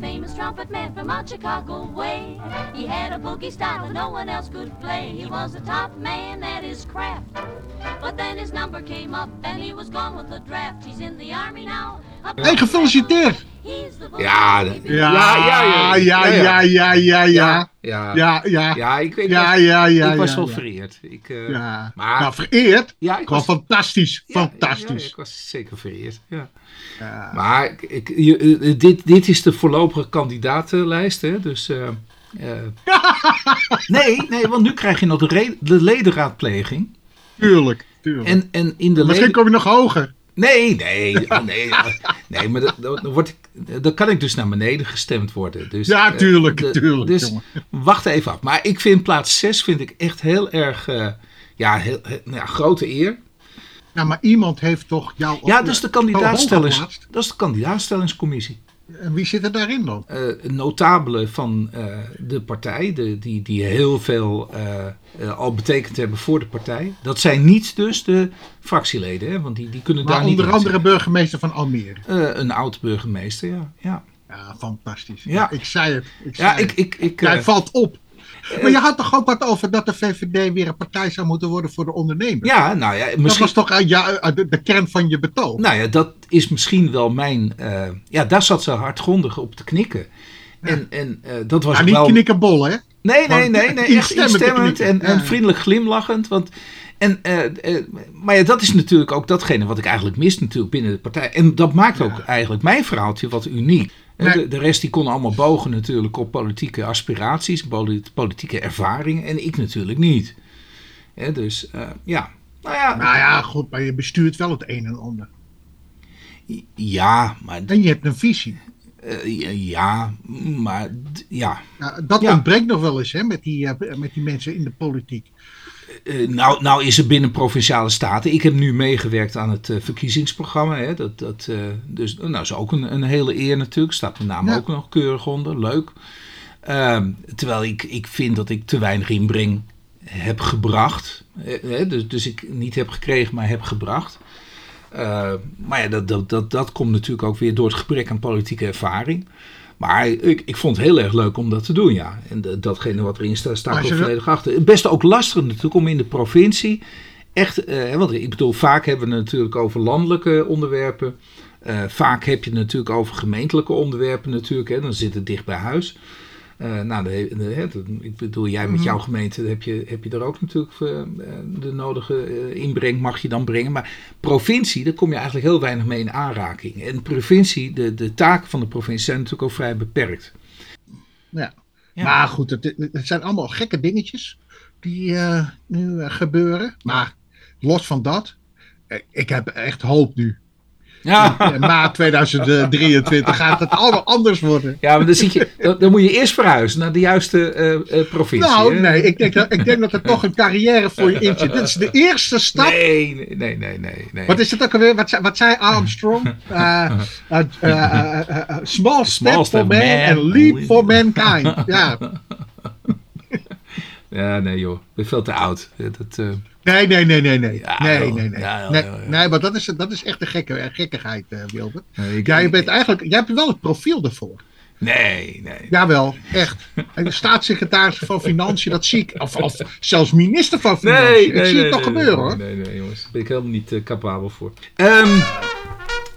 famous trumpet man from out Chicago way. He had a boogie style that no one else could play. He was the top man at his craft. But then his number came up and he was gone with the draft. He's in the army now. Hey, gefeliciteerd! Ja, Ja, ja, ja, ja, ja, ja, ja, ja. Ja, Ja, ik, ik Ja, was, ja, ja, ik was wel vereerd. Ik, eh, Ja. Maar, Nou, vereerd. ja, ik was, fantastisch. Fantastisch. ik was zeker vereerd. Ja. Ja. Maar ik, je, eh, dit, dit is de voorlopige kandidatenlijst, hè? Dus. eh, eh, nee, nee, want nu krijg je nog de, de ledenraadpleging. Tuurlijk, tuurlijk. En, en in de Misschien kom je nog hoger. Nee, nee, oh, nee, oh, nee, maar dan, word ik, dan kan ik dus naar beneden gestemd worden. Dus, Ja, eh, tuurlijk, de- tuurlijk, Dus jongen. wacht even af. Maar ik vind plaats 6 vind ik echt heel erg, eh, ja, heel, nou ja, grote eer. Ja, maar iemand heeft toch jou... Ja, dus de hoog kandidaatstellings, dat is de kandidaatstellingscommissie. En wie zit er daarin dan? eh notabelen van eh, de partij, de, die, die heel veel eh, al betekend hebben voor de partij. Dat zijn niet dus de fractieleden, hè, want die, die kunnen Maar daar niet onder andere burgemeester van Almere. Een oud burgemeester, ja. Ja, Ja, fantastisch. Ja. Ja. ik zei het. Ik ja ik... ik, ik Jij valt op. Maar je had toch ook wat over dat de VVD weer een partij zou moeten worden voor de ondernemers? ja, nou ja, Dat misschien... was toch uh, ja, uh, de, de kern van je betoog? Nou ja, dat is misschien wel mijn... eh, ja, daar zat ze hardgrondig op te knikken. En, en eh, dat was ja, ook niet wel... knikkenbol, hè? Nee, nee, Maar nee, nee echt instemmend instemmend te en, knikken. en Ja. vriendelijk glimlachend. Want, en, eh, eh, maar ja, dat is natuurlijk ook datgene wat ik eigenlijk mis natuurlijk binnen de partij. En dat maakt ook eigenlijk mijn verhaaltje wat uniek. Nee. De, de rest die kon allemaal bogen natuurlijk op politieke aspiraties, polit- politieke ervaringen. En ik natuurlijk niet. Dus eh, ja, nou ja, Nou ja, goed, maar je bestuurt wel het een en ander. ja, maar, En je hebt een visie. eh, ja, maar ja. Nou, dat Ja. ontbreekt nog wel eens hè, met, die, eh, met die mensen in de politiek. Eh, nou, nou is er binnen Provinciale Staten. Ik heb nu meegewerkt aan het eh, verkiezingsprogramma. Hè. Dat, dat, eh, dus, nou, is ook een, een hele eer natuurlijk. Staat mijn naam Ja. ook nog keurig onder. Leuk. Ehm, terwijl ik, ik vind dat ik te weinig inbreng heb gebracht. Hè, dus, dus ik niet heb gekregen, maar heb gebracht. Maar ja, dat, dat, dat, dat komt natuurlijk ook weer door het gebrek aan politieke ervaring. Maar ik, ik vond het heel erg leuk om dat te doen, ja. En de- datgene wat erin staat, sta ik ook volledig achter. Het best ook lastig natuurlijk om in de provincie echt... eh, want ik bedoel, vaak hebben we het natuurlijk over landelijke onderwerpen. Eh, vaak heb je het natuurlijk over gemeentelijke onderwerpen natuurlijk. Hè, dan zit het dicht bij huis. Eh, nou, de, de- ik bedoel, jij met jouw gemeente heb je, heb je er ook natuurlijk eh, eh, de nodige inbreng, mag je dan brengen. Maar provincie, daar kom je eigenlijk heel weinig mee in aanraking. En provincie, de, de taken van de provincie zijn natuurlijk ook vrij beperkt. Ja. Ja. Maar goed, het, het zijn allemaal gekke dingetjes die eh, nu gebeuren. Maar los van dat, ik heb echt hoop nu. Ja, In maart 2023 gaat het allemaal anders worden. ja maar dan, zit je, dan, dan moet je eerst verhuizen naar de juiste eh, eh, provincie. Nou, hè? nee, ik denk, dat, ik denk dat er toch een carrière voor je in zit. Dit is de eerste stap. Nee, nee, nee, nee, nee. nee. Wat is het ook alweer? Wat, zei- wat zei Armstrong? Uh, small step Small for step, man man. and leap for mankind. Ja. Ja, nee joh, ik ben veel te oud. Dat, Nee, nee, nee, nee, nee. Ja, nee, joh. nee, nee. Ja, joh, nee, joh, joh. nee, maar dat is, dat is echt een gekke, gekkigheid, uh, Wilbert. nee, ik- je bent eigenlijk, jij hebt wel het profiel ervoor. Nee, nee. Jawel, echt. En de staatssecretaris van Financiën, dat zie ik. Of, of zelfs minister van Financiën. Nee, ik nee, zie nee, het toch nee, gebeuren nee, hoor. Nee, nee, jongens. Daar ben ik helemaal niet eh, capabel voor. Ehm,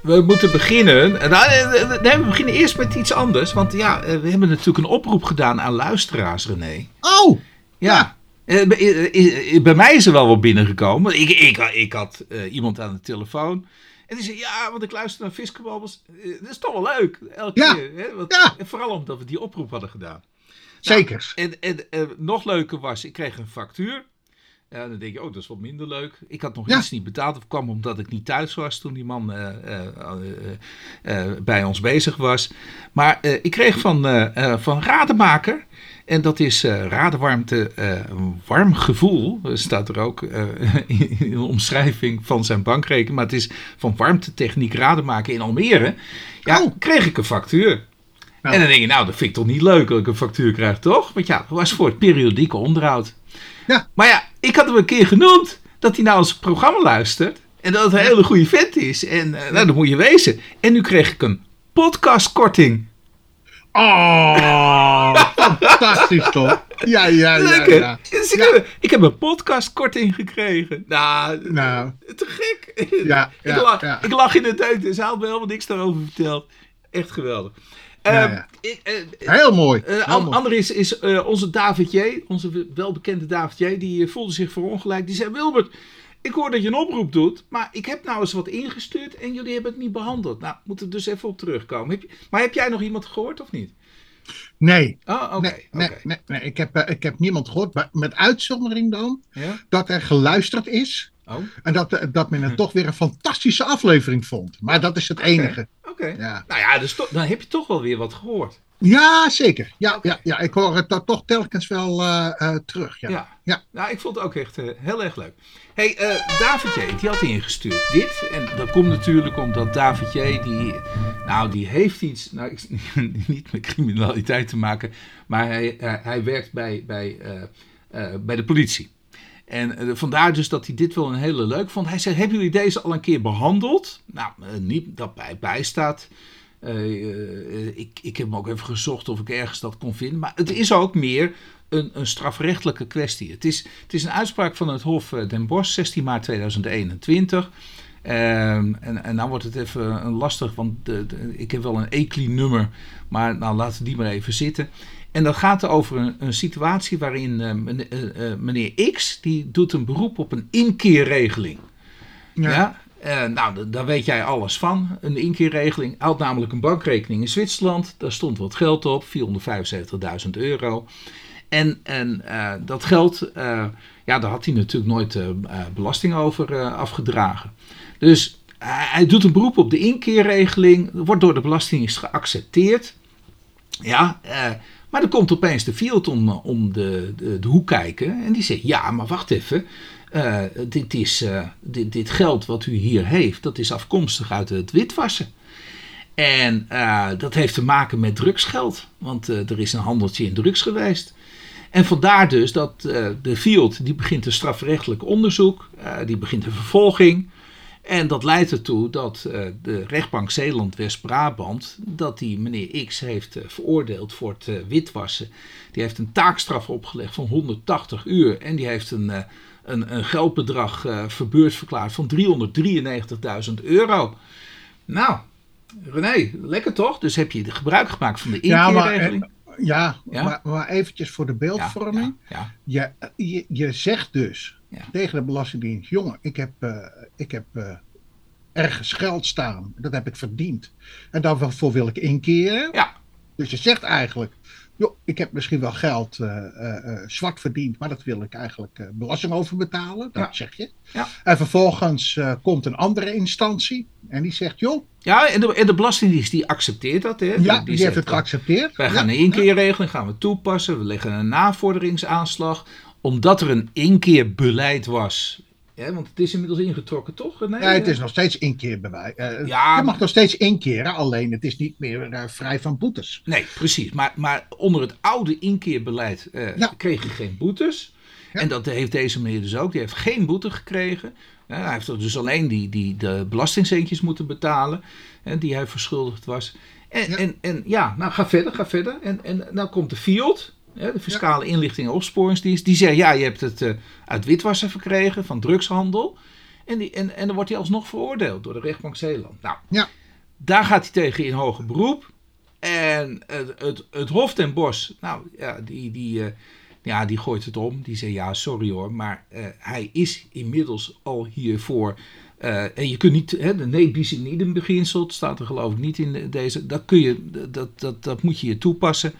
we moeten beginnen. Nou, eh, eh, nee, we beginnen eerst met iets anders. Want ja, eh, we hebben natuurlijk een oproep gedaan aan luisteraars, René. Oh, Ja. Eh, bij- eh, eh, bij mij is er wel wat binnengekomen. Ik, ik, ik had eh, iemand aan de telefoon. En die zei, ja, want ik luister naar Fiskebabbels. Eh, dat is toch wel leuk, elke Ja. keer. Hè? Want, Ja. en Vooral omdat we die oproep hadden gedaan. zeker. En, en eh, nog leuker was, ik kreeg een factuur. Ja, dan denk je, oh, dat is wat minder leuk. Ik had nog Ja. iets niet betaald. Of kwam omdat ik niet thuis was toen die man eh, eh, eh, eh, bij ons bezig was. Maar eh, ik kreeg van, eh, eh, van Rademaker. En dat is eh radewarmte, eh, een warm gevoel. Er staat er ook eh, in de omschrijving van zijn bankrekening. Maar het is van warmtetechniek Rademaker in Almere. Ja, Oh. kreeg ik een factuur. Nou. En dan denk je, nou, dat vind ik toch niet leuk dat ik een factuur krijg, toch? Want ja, dat was voor het periodieke onderhoud. Ja. Maar ja, ik had hem een keer genoemd dat hij nou ons programma luistert. En dat het een hele goede vent is. En eh, nou, dat moet je wezen. En nu kreeg ik een podcastkorting. Oh, fantastisch toch? Ja, ja, ja. Ja. Dus ik, Ja. heb, ik heb een podcastkorting gekregen. Nou, Nou. te gek. Ja, ik, ja. ik lach in de dus hij had me helemaal niks daarover verteld. Echt geweldig. Ehm, ik, eh, Heel mooi. Heel mooi. ander is, is eh, onze David J., onze welbekende David J., die voelde zich verongelijkt. Die zei, Wilbert, ik hoor dat je een oproep doet, maar ik heb nou eens wat ingestuurd en jullie hebben het niet behandeld. Nou, moeten we dus even op terugkomen. Heb je, maar heb jij nog iemand gehoord of niet? Nee, Oh, oké. nee, nee, nee, nee. Ik, heb, eh, ik heb niemand gehoord. maar Met uitzondering dan Ja? dat er geluisterd is. Oh, En dat, eh, dat men het toch weer een fantastische aflevering vond. Maar dat is het enige. oké. Ja. Nou ja, dus dan heb je toch wel weer wat gehoord. ja, zeker. Ja, ja, ja, ik hoor het toch telkens wel eh, terug. Ja. Ja. Ja. Nou, ik vond het ook echt heel erg leuk. hey, David J, die had ingestuurd dit. En dat komt natuurlijk omdat David J, die, nou, die heeft iets, nou, ik, niet met criminaliteit te maken, maar hij, hij, hij werkt bij, bij, eh, eh, bij de politie. En eh, vandaar dus dat hij dit wel een hele leuk vond. Hij zei, hebben jullie deze al een keer behandeld? Nou, eh, niet dat bij, bij staat. Eh, eh, ik, ik heb hem ook even gezocht of ik ergens dat kon vinden. Maar het is ook meer een, een strafrechtelijke kwestie. Het is, het is een uitspraak van het Hof eh, Den Bosch, 16 maart 2021. Ehm, en, en nou wordt het even een lastig, want de, de- ik heb wel een ECLI-nummer, maar nou laten we die maar even zitten. En dat gaat over een, een situatie waarin eh, meneer, eh, eh, meneer X, die doet een beroep op een inkeerregeling. Ja. Ja. Eh, nou, da- daar weet jij alles van. Een inkeerregeling. Hij had namelijk een bankrekening in Zwitserland. Daar stond wat geld op, 475.000 euro. En, en eh, dat geld, eh, ja, daar had hij natuurlijk nooit eh, eh, belasting over eh, afgedragen. Dus hij, doet een beroep op de inkeerregeling. Wordt door de Belastingdienst geaccepteerd. Ja, eh, maar dan komt opeens de field om, om de, de, hoek kijken. En die zegt, ja, maar wacht even. Eh, dit, is, eh, dit, dit geld wat u hier heeft, dat is afkomstig uit het witwassen. En eh, dat heeft te maken met drugsgeld. Want eh, er is een handeltje in drugs geweest. En vandaar dus dat eh, de field, die begint een strafrechtelijk onderzoek. eh, die begint een vervolging. En dat leidt ertoe dat eh, de rechtbank Zeeland-West-Brabant, dat die meneer X heeft eh, veroordeeld voor het eh, witwassen. Die heeft een taakstraf opgelegd van 180 uur en die heeft een, een, een geldbedrag verbeurd verklaard van 393.000 euro. Nou, René, lekker toch? Dus heb je gebruik gemaakt van de inkeerregeling? ja, Ja? Maar, maar eventjes voor de beeldvorming. ja. Je, je, je zegt dus tegen de Belastingdienst: jongen, ik heb, ik heb eh, ergens geld staan. Dat heb ik verdiend. En daarvoor wil ik inkeren. Ja. Dus je zegt eigenlijk: joh, ik heb misschien wel geld eh, eh, zwart verdiend, maar dat wil ik eigenlijk eh, belasting over betalen. Dat Ja. zeg je. Ja. En vervolgens komt een andere instantie en die zegt: joh, Ja, en de, en de Belastingdienst die accepteert dat. Hè? ja, die, heeft het geaccepteerd. Wij Ja, gaan een inkeerregeling gaan we toepassen. We leggen een navorderingsaanslag. Omdat er een inkeerbeleid was. Ja, want het is inmiddels ingetrokken, toch? Nee, Ja, het is nog steeds inkeerbewijs. Eh, Ja, je mag nog steeds inkeren, alleen het is niet meer eh, vrij van boetes. Nee, precies. Maar, maar onder het oude inkeerbeleid eh, Ja. kreeg je geen boetes. Ja. En dat heeft deze meneer dus ook. Die heeft geen boete gekregen. Hij heeft dus alleen die, die de belastingcentjes moeten betalen. En die hij verschuldigd was. En Ja. en, en, ja nou ga verder, ga verder. En, en nou komt de hè, de Fiscale Inlichting en Opsporingsdienst. Die zegt, ja, je hebt het eh, uit witwassen verkregen van drugshandel. En, die, en, en dan wordt hij alsnog veroordeeld door de rechtbank Zeeland. Nou, Ja. daar gaat hij tegen in hoger beroep. En het, het, het Hof ten Bosch, nou ja, die, die, eh, ja, die gooit het om. Die zegt ja, sorry hoor, maar eh, hij is inmiddels al hiervoor. eh, en je kunt niet, hè, de ne bis in idem beginsel, staat er geloof ik niet in deze. Dat, kun je, dat, dat, dat moet je hier toepassen.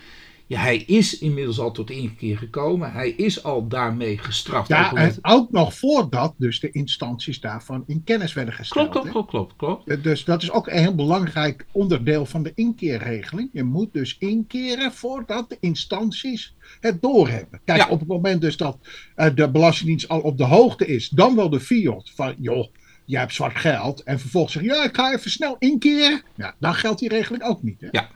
Ja, hij is inmiddels al tot inkeer gekomen. Hij is al daarmee gestraft. Ja, ook en ook nog voordat dus de instanties daarvan in kennis werden gesteld. klopt, klopt, klopt, klopt, klopt. Dus dat is ook een heel belangrijk onderdeel van de inkeerregeling. Je moet dus inkeren voordat de instanties het doorhebben. Kijk, Ja. op het moment dus dat eh, de Belastingdienst al op de hoogte is, dan wel de FIOD van, joh, jij hebt zwart geld. En vervolgens zeg je, ja, ik ga even snel inkeren. Ja, dan geldt die regeling ook niet. Hè? Ja.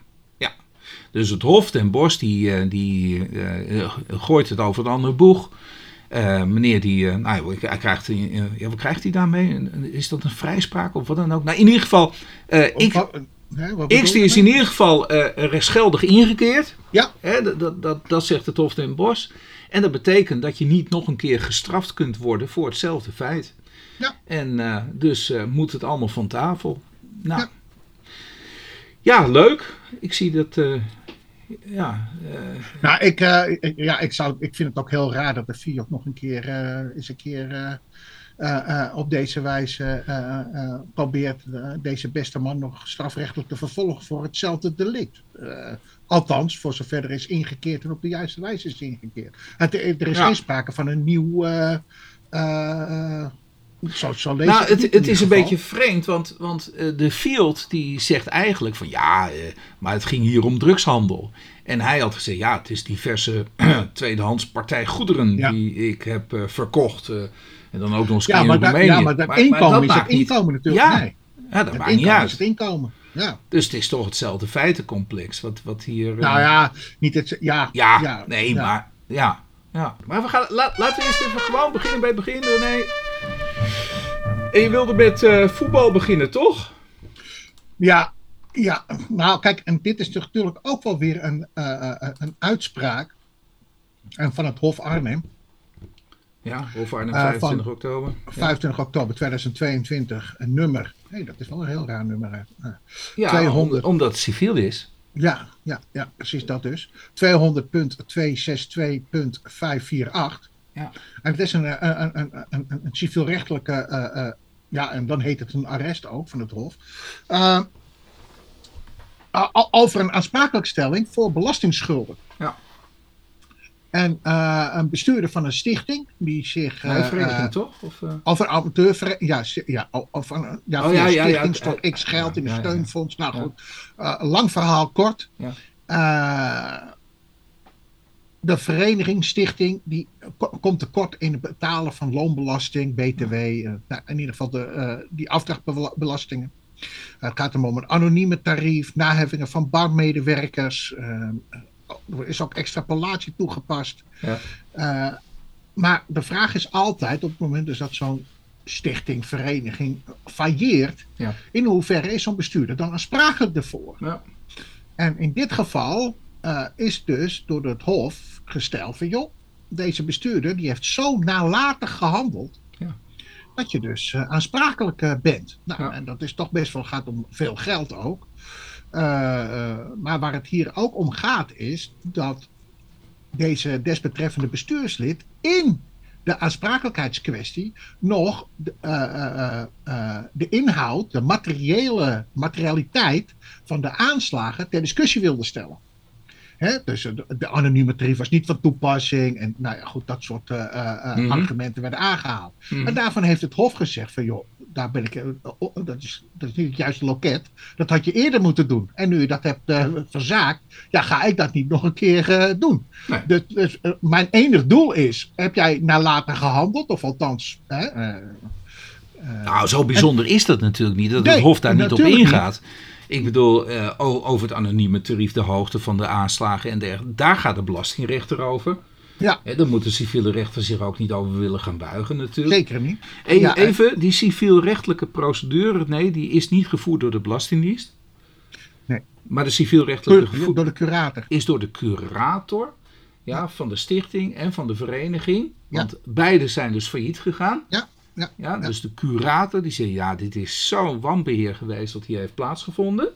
Dus het Hof ten Bos die, eh, die eh, gooit het over het andere boeg. Eh, meneer die, eh, nou, hij krijgt, eh, ja, wat krijgt hij daarmee? Is dat een vrijspraak of wat dan ook? Nou, in ieder geval, eh, ik, wat X die is in ieder geval eh rechtsgeldig ingekeerd. Ja. Hè, dat, dat, dat, dat zegt het Hof den Bosch. En dat betekent dat je niet nog een keer gestraft kunt worden voor hetzelfde feit. Ja. En eh, dus eh, moet het allemaal van tafel. Nou. Ja. Ja, leuk. Ik zie dat. eh, ja, eh, Nou, ik, eh, ik- ja, ik, zou, ik vind het ook heel raar dat de Fiat nog een keer, eens een keer op deze wijze probeert deze beste man nog strafrechtelijk te vervolgen voor hetzelfde delict. Althans, voor zover er is ingekeerd en op de juiste wijze is ingekeerd. Het, er is Ja. geen sprake van een nieuw. Zo lees nou, het, het is een beetje vreemd, want, want eh, de Field die zegt eigenlijk van ja, eh, maar het ging hier om drugshandel. En hij had gezegd, ja, het is diverse tweedehands partijgoederen Ja. die ik heb eh, verkocht. en dan ook nog eens Ja, maar, daar- ja, maar dat inkomen dat is het niet- inkomen natuurlijk. Ja, nee, Ja, dat het maakt niet is het inkomen. Ja. Dus het is toch hetzelfde feitencomplex wat, wat hier... Nou ja, niet het. Ja, Ja, nee, ja. maar ja, ja. Maar we gaan, la- laten we eerst even gewoon beginnen bij het begin, René. En je wilde met eh, voetbal beginnen, toch? Ja, ja, nou kijk, en dit is natuurlijk ook wel weer een, eh, eh, een uitspraak en van het Hof Arnhem, Ja, of Arnhem Eh, 25 van- oktober. Ja. 25 oktober 2022, een nummer. Hey, dat is wel een heel raar nummer. Hè. Eh, Ja, 200. om- omdat het civiel is. Ja, ja, ja, precies dat dus. 200.262.548. Ja. En het is een, eh, een, een, een, een, een civielrechtelijke, eh, eh, ja, en dan heet het een arrest ook van het Hof. Over een aansprakelijkstelling voor belastingsschulden. Ja. En een bestuurder van een stichting die zich. Vereniging, toch? Of, een amateurvereniging. Ja, ja, of een ja, Oh, ja, ja, stichting stort X geld in ja. steunfonds. Nou goed, lang verhaal kort. Ja. Eh, de vereniging, stichting, die ko- komt tekort in het betalen van loonbelasting, BTW, eh, nou, in ieder geval de, eh, die afdrachtbelastingen. het gaat om een anonieme tarief, naheffingen van bankmedewerkers. eh, er is ook extrapolatie toegepast. Ja. Eh, maar de vraag is altijd, op het moment dus dat zo'n stichting, vereniging failleert, Ja. in hoeverre is zo'n bestuurder dan aansprakelijk ervoor? ja. En in dit geval eh, is dus door het Hof gesteld van joh, deze bestuurder die heeft zo nalatig gehandeld. Ja. Dat je dus eh, aansprakelijk eh, bent. Nou, Ja. en dat is toch best wel gaat om veel geld ook. Maar waar het hier ook om gaat is dat deze desbetreffende bestuurslid in de aansprakelijkheidskwestie nog de, de inhoud, de materiële materialiteit van de aanslagen ter discussie wilde stellen. Hè, dus eh, de, anonieme tarief was niet van toepassing. En nou ja, goed, dat soort eh, eh, Mhm. argumenten werden aangehaald. Mhm. En daarvan heeft het Hof gezegd van joh, daar ben ik, oh, dat, is, dat is niet het juiste loket. Dat had je eerder moeten doen. En nu je dat hebt verzaakt, ja, ga ik dat niet nog een keer doen. Nee. Dus, dus, mijn enig doel is, heb jij nalaten gehandeld? Of althans, hè, Nou, zo bijzonder is dat natuurlijk niet, dat het Nee, Hof daar niet op niet. Ik bedoel, eh, over het anonieme tarief, de hoogte van de aanslagen en dergelijke. Daar gaat de belastingrechter over. ja, Hè, daar moet de civiele rechter zich ook niet over willen gaan buigen natuurlijk. zeker niet. En Ja, en- even, die civielrechtelijke procedure, nee, die is niet gevoerd door de Belastingdienst. Nee. Maar de civielrechtelijke gevoerd door de curator. is door de curator ja, van de stichting en van de vereniging. Ja. Want beide zijn dus failliet gegaan. Ja, ja, Ja, dus de curator die zegt, ja, dit is zo'n wanbeheer geweest dat hier heeft plaatsgevonden.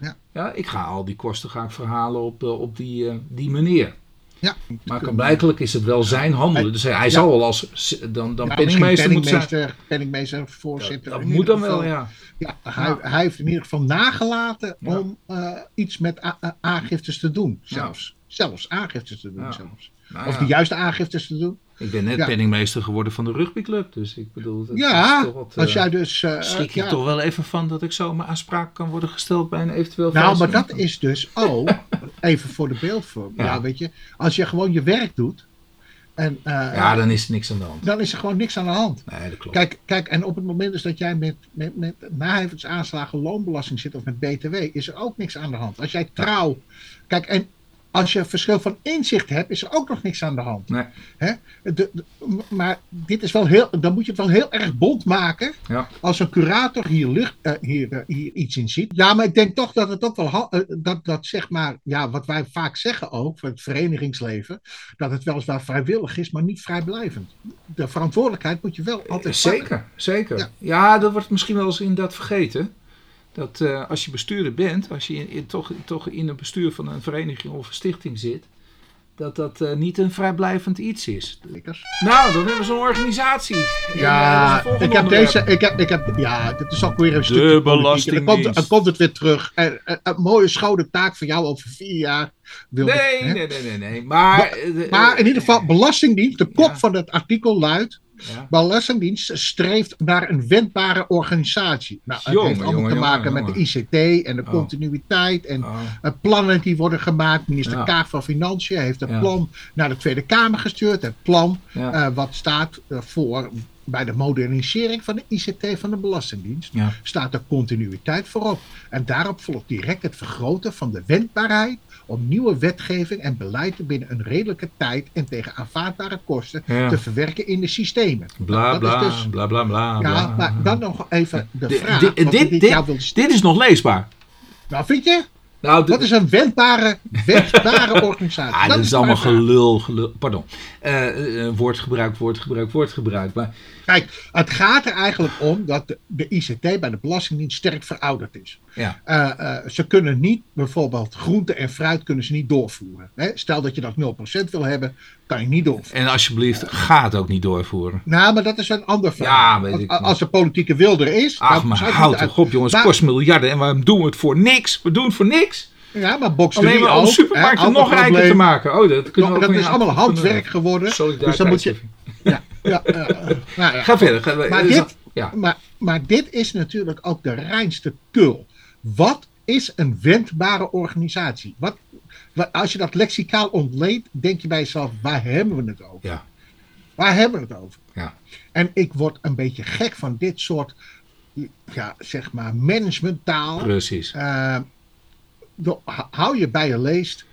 Ja. Ja, ik ga al die kosten ga ik verhalen op, eh, op die, eh, die meneer. Ja, Maar blijkelijk is het wel zijn handelen. Dus hij, hij zal wel als dan, dan penningmeester misschien moeten zijn. penningmeester, penningmeester, voorzitter. Dat moet dan wel, ja. Ja, hij, hij heeft in ieder geval nagelaten om eh, iets met aangiftes te doen. Zelfs. Zelfs aangiftes te doen. Zelfs. Nou Of de juiste aangiftes te doen. Ik ben net Ja. penningmeester geworden van de rugbyclub. Dus ik bedoel, dat ja, is toch wat, als eh, jij dus. eh, schrik ik ja. toch wel even van dat ik zomaar aanspraak kan worden gesteld bij een eventueel Nou, maar dat is dus ook, even voor de beeldvorm. Ja. Ja. weet je, als je gewoon je werk doet. En, eh, Ja, dan is er niks aan de hand. dan is er gewoon niks aan de hand. Nee, dat klopt. Kijk, kijk, en op het moment dus dat jij met, met, met naheffingsaanslagen loonbelasting zit of met BTW, is er ook niks aan de hand. Als jij trouw. Kijk, en als je verschil van inzicht hebt, is er ook nog niks aan de hand. Nee. Hè? De, de- maar dit is wel heel, dan moet je het wel heel erg bond maken. Ja. Als een curator hier, lucht, eh, hier, eh, hier iets in ziet. Ja, maar ik denk toch dat het ook wel, eh, dat, dat zeg maar, ja, wat wij vaak zeggen ook, voor het verenigingsleven, dat het weliswaar vrijwillig is, maar niet vrijblijvend. De verantwoordelijkheid moet je wel altijd pakken. Zeker, zeker. Ja. Ja. dat wordt misschien wel eens inderdaad vergeten. Dat eh, als je bestuurder bent, als je in, in- toch, toch in een bestuur van een vereniging of een stichting zit, dat dat eh, niet een vrijblijvend iets is. Zeker. Nou, dan hebben we zo'n organisatie. Eh, Ja, het volgende ik heb onderwerp. deze. Ik heb, ik heb, ja, dit is ook weer een De stukje. politiek. En Dan komt, Belastingdienst. dan komt het weer terug. En, en- een mooie schone taak voor jou over vier jaar. Ik, Nee, nee, nee, nee, nee. Maar, Maar- eh, de- Maar in ieder geval, Belastingdienst, de kop Ja. van het artikel luidt. Ja. Belastingdienst streeft naar een wendbare organisatie. Nou, het Jongen, heeft allemaal jongen, te maken jongen, met de ICT en de Oh. continuïteit. En Oh, eh, plannen die worden gemaakt. Minister Ja. Kaag van Financiën heeft het Ja. plan naar de Tweede Kamer gestuurd. Het plan eh, wat staat eh, voor bij de modernisering van de ICT van de Belastingdienst. ja. staat er continuïteit voorop. En daarop volgt direct het vergroten van de wendbaarheid om nieuwe wetgeving en beleid binnen een redelijke tijd en tegen aanvaardbare kosten Ja. te verwerken in de systemen. Bla, Nou, dat bla, is dus- bla, bla, bla, ja, bla. maar dan nog even de vraag. dit- dit- dit is nog leesbaar. Nou, vind je? Nou, Wat is een wendbare, wendbare organisatie? Ah, dat is allemaal gelul, gelul. Pardon. Eh, eh, woordgebruik, woordgebruik, woordgebruik. Maar Kijk, het gaat er eigenlijk om dat de, de ICT bij de Belastingdienst sterk verouderd is. ja, Eh, eh, ze kunnen niet, bijvoorbeeld groente en fruit kunnen ze niet doorvoeren. Hè? Stel dat je dat 0% wil hebben, kan je niet doorvoeren. en alsjeblieft, ga het ook niet doorvoeren. Nou, maar dat is een ander verhaal. Ja, weet ik als, de politieke wil er is. Ach, maar houd toch op jongens, Maar- kost miljarden. En waarom doen we het voor niks? We doen het voor niks. Ja, maar boxerie Alleen maar om supermarkten nog rijker te maken. Oh, dat, kunnen we Dat is allemaal handwerk geworden. Dus dan moet je. Ja, ja. Nou ja. Ga verder. Ga, Maar dit- dat- ja. Maar, maar dit is natuurlijk ook de reinste kul. Wat is een wendbare organisatie? Wat, wat, als je dat lexicaal ontleedt, denk je bij jezelf: waar hebben we het over? Ja. Waar hebben we het over? Ja. En ik word een beetje gek van dit soort, ja, zeg maar, managementtaal. Precies. Eh, hou- hou je bij je leest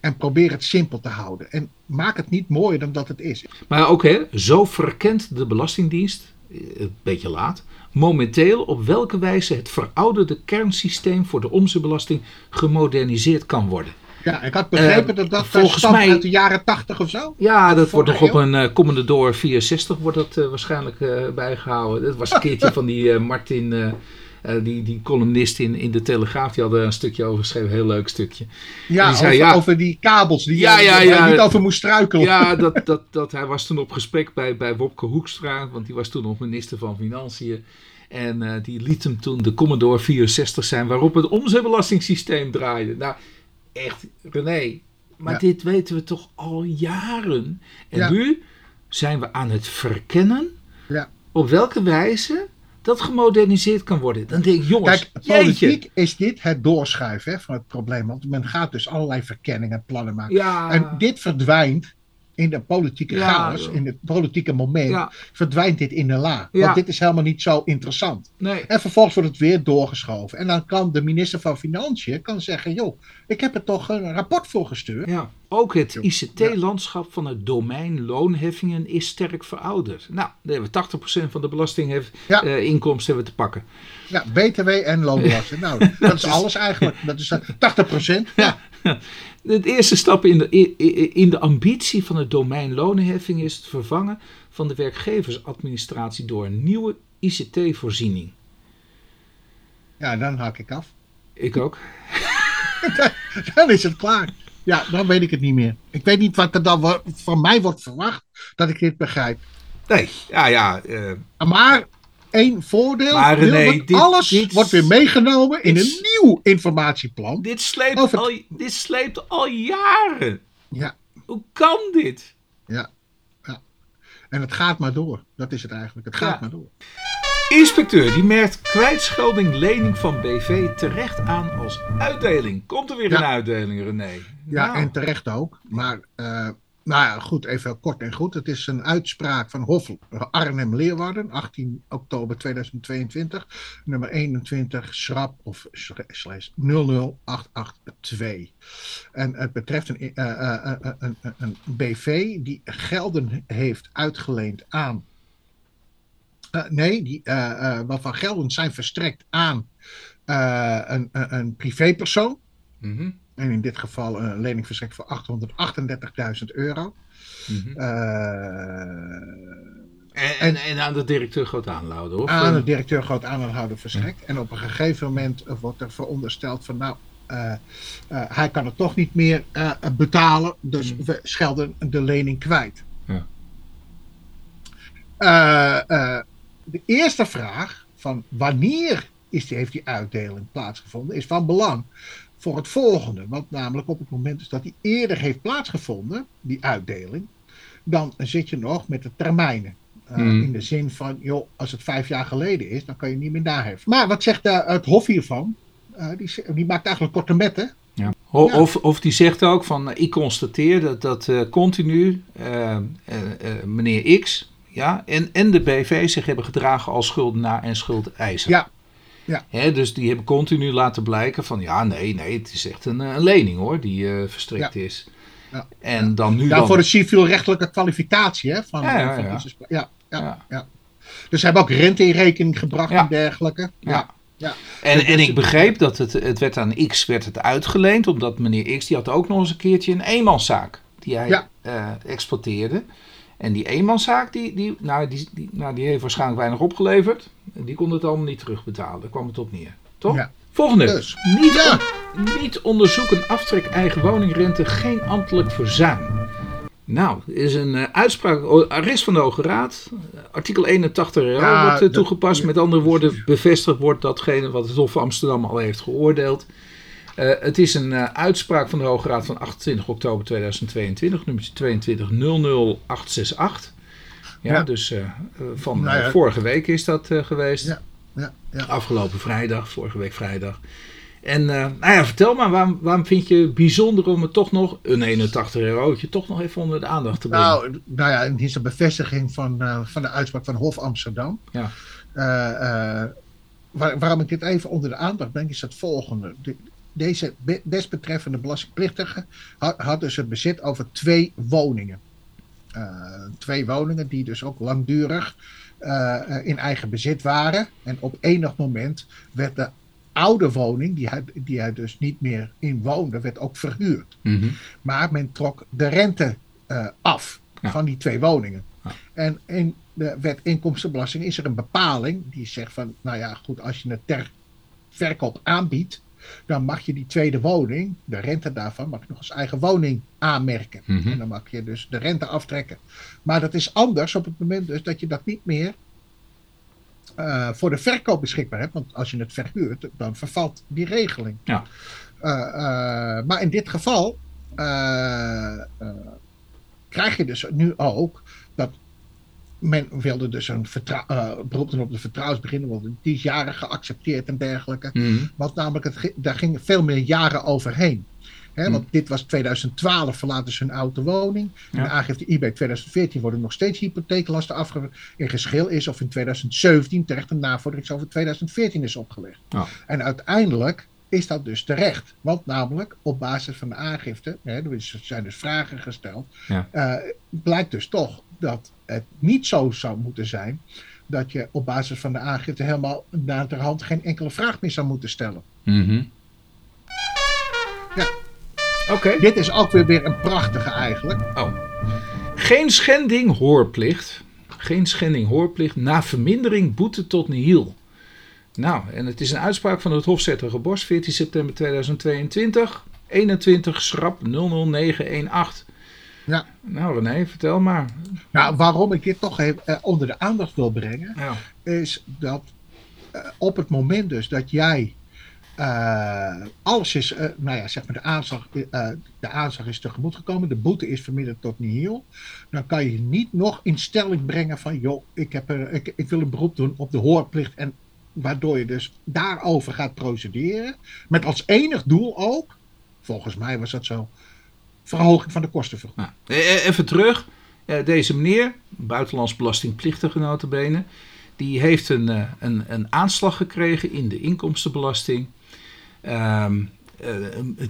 en probeer het simpel te houden. En maak het niet mooier dan dat het is. Maar ook, hè, zo verkent de Belastingdienst, eh, een beetje laat, momenteel op welke wijze het verouderde kernsysteem voor de omzetbelasting gemoderniseerd kan worden. Ja, ik had begrepen Eh, dat dat volgens stamt mij- uit de jaren tachtig of zo. Ja, dat wordt nog op een eh Commodore 64 wordt dat eh, waarschijnlijk eh, bijgehouden. Dat was een keertje van die eh, Martin, eh, die, die columnist in, in de Telegraaf, die had er een stukje over geschreven, een heel leuk stukje. Ja, Die zei, over, ja. over die kabels die Ja, ja, ja. niet over moest struikelen. Ja, dat, dat, dat, hij was toen op gesprek bij, bij Wopke Hoekstra, want die was toen nog minister van Financiën. En eh, die liet hem toen de Commodore 64 zijn, waarop het omzetbelastingssysteem draaide. Nou, echt, René, maar Ja. dit weten we toch al jaren. En Ja. nu zijn we aan het verkennen Ja. op welke wijze dat gemoderniseerd kan worden. Dan denk ik, jongens, Kijk, politiek is dit het doorschuiven hè, van het probleem. Want men gaat dus allerlei verkenningen, plannen maken. Ja, En dit verdwijnt in de politieke Ja, chaos, in het politieke moment, ja, verdwijnt dit in de la. Want dit is helemaal niet zo interessant. nee. En vervolgens wordt het weer doorgeschoven. En dan kan de minister van Financiën kan zeggen: joh, ik heb er toch een rapport voor gestuurd. Ja, ook het ICT-landschap van het domein loonheffingen is sterk verouderd. Nou, daar hebben we 80% van de belastinginkomsten hebben we te pakken. Ja, BTW en loonbelasting. Nou, dat is alles eigenlijk. Dat is eh, 80 procent. Ja. De eerste stap in de, in de ambitie van het domein lonenheffing is het vervangen van de werkgeversadministratie door een nieuwe ICT-voorziening. ja, dan hak ik af. Ik ook. Dan is het klaar. Ja, dan weet ik het niet meer. Ik weet niet wat er dan van mij wordt verwacht dat ik dit begrijp. Nee, ja, ja. eh, Maar één voordeel. Maar René, dit- alles dit- wordt weer meegenomen in een nieuw informatieplan. dit, sleept Over- al, dit sleept al jaren. Ja, Hoe kan dit? ja, ja. En het gaat maar door. Dat is het eigenlijk. Het gaat Ja. maar door. Inspecteur die merkt kwijtschelding lening van BV terecht aan als uitdeling. Komt er weer Ja. een uitdeling, René? Ja, Nou, en terecht ook. Maar eh, Nou ja, goed, even kort en goed. Het is een uitspraak van Hof Arnhem-Leeuwarden, 18 oktober 2022, nummer 21, schrap of slash 00882. En het betreft een, uh, uh, een, een BV die gelden heeft uitgeleend aan. nee, die, waarvan gelden zijn verstrekt aan een, een privépersoon. Mm en in dit geval een lening verstrekt voor 838.000 euro. Mm en, en, aan de directeur groot aanhouden, hoor. Aan de directeur groot aanhouden verstrekt. En op een gegeven moment wordt er verondersteld van nou, uh, uh, hij kan het toch niet meer uh, betalen, dus mm. we schelden de lening kwijt. Ja. de eerste vraag van wanneer is die, heeft die uitdeling plaatsgevonden, is van belang voor het volgende. Want namelijk op het moment dus dat die eerder heeft plaatsgevonden, die uitdeling, dan zit je nog met de termijnen. Uh, In de zin van, joh, als het vijf jaar geleden is, dan kan je niet meer naheffen. Maar wat zegt uh, het Hof hiervan? Uh, die, die, maakt eigenlijk korte metten. Ja. Of, of die zegt ook van, ik constateer dat, dat continu meneer X ja, en, en de BV zich hebben gedragen als schuldenaar en schuldeiser. Ja, ja. Hè, dus die hebben continu laten blijken van ja, nee, nee, het is echt een, een lening hoor, die uh, verstrekt is. Ja. En dan nu. Ja, dan... voor de civielrechtelijke kwalificatie hè, van, ja, van deze ja, ja, ja. Dus ze hebben ook rente in rekening gebracht en dergelijke. Ja. Ja. En, en ik begreep dat het, het werd aan X werd het uitgeleend, omdat meneer X die had ook nog eens een keertje een eenmanszaak die hij ja. uh, exploiteerde. En die eenmanszaak, die, die, nou, die, die, nou, die heeft waarschijnlijk weinig opgeleverd. Die kon het allemaal niet terugbetalen. Daar kwam het op neer. Toch? Ja. Volgende. Dus. Niet, ja. niet onderzoeken aftrek eigen woningrente, geen ambtelijk verzuim. Nou, er is een uh, uitspraak, arrest van de Hoge Raad, artikel 81 RL ja, wordt uh, toegepast. Met andere woorden, bevestigd wordt datgene wat het Hof van Amsterdam al heeft geoordeeld. Uh, het is een uitspraak van de Hoge Raad van 28 oktober 2022, nummer 2200868. Ja, ja. dus uh, van nou ja. vorige week is dat geweest. Ja. Ja, ja. Afgelopen vrijdag, vorige week vrijdag. En nou ja, vertel maar, waarom, waarom vind je bijzonder om het toch nog, een 81 eurotje, toch nog even onder de aandacht te brengen? Nou, nou ja, het is een bevestiging van, van de uitspraak van Hof Amsterdam. Ja. Waar, waarom ik dit even onder de aandacht breng, is het volgende. De, deze desbetreffende belastingplichtige had, had dus het bezit over twee woningen. Eh, twee woningen die dus ook langdurig eh, in eigen bezit waren. En op enig moment werd de oude woning, die hij, die hij dus niet meer in woonde, werd ook verhuurd. Mm Maar men trok de rente uh, af van die twee woningen. Ja. En in de wet inkomstenbelasting is er een bepaling die zegt van, nou ja, goed, als je het ter verkoop aanbiedt, dan mag je die tweede woning, de rente daarvan, mag je nog als eigen woning aanmerken. Mhm. En dan mag je dus de rente aftrekken. Maar dat is anders op het moment dus dat je dat niet meer uh, voor de verkoop beschikbaar hebt. Want als je het verhuurt, dan vervalt die regeling. Ja. Uh, uh, maar in dit geval krijg je dus nu ook men wilde dus een uh, beroep doen op de vertrouwensbeginnen, want die is jaren geaccepteerd en dergelijke. Mm. Want namelijk, het, daar gingen veel meer jaren overheen. He, mm. Want dit was 2012, verlaten ze hun oude woning. Ja. En de aangifte eBay 2014 worden nog steeds hypotheeklasten afge in geschil is. Of in 2017 terecht een navordering over 2014 is opgelegd. En uiteindelijk is dat dus terecht. Want namelijk op basis van de aangifte, hè, er zijn dus vragen gesteld, ja. uh, blijkt dus toch dat het niet zo zou moeten zijn dat je op basis van de aangifte helemaal naderhand geen enkele vraag meer zou moeten stellen. Mm -hmm. Ja. Oké. Dit is ook weer, weer een prachtige eigenlijk. Oh. Geen schending hoorplicht. Geen schending hoorplicht na vermindering boete tot nihil. Nou, en het is een uitspraak van het Hofzettige Bos, 14 september 2022, 21 schrap 00918. Ja. Nou René, vertel maar. Nou, waarom ik dit toch even eh, onder de aandacht wil brengen, ja. is dat uh, op het moment dus dat jij uh, alles is, nou ja, zeg maar de aanslag, de aanslag is tegemoet gekomen, de boete is verminderd tot nihil, dan kan je niet nog in stelling brengen van, joh, ik, heb er, ik, ik wil een beroep doen op de hoorplicht en waardoor je dus daarover gaat procederen, met als enig doel ook, volgens mij was dat zo, verhoging van de kostenvergoeding. Nou, e- e- even terug. Deze meneer, buitenlands belastingplichtige notabene, die heeft een, eh, een, een aanslag gekregen in de inkomstenbelasting. Te-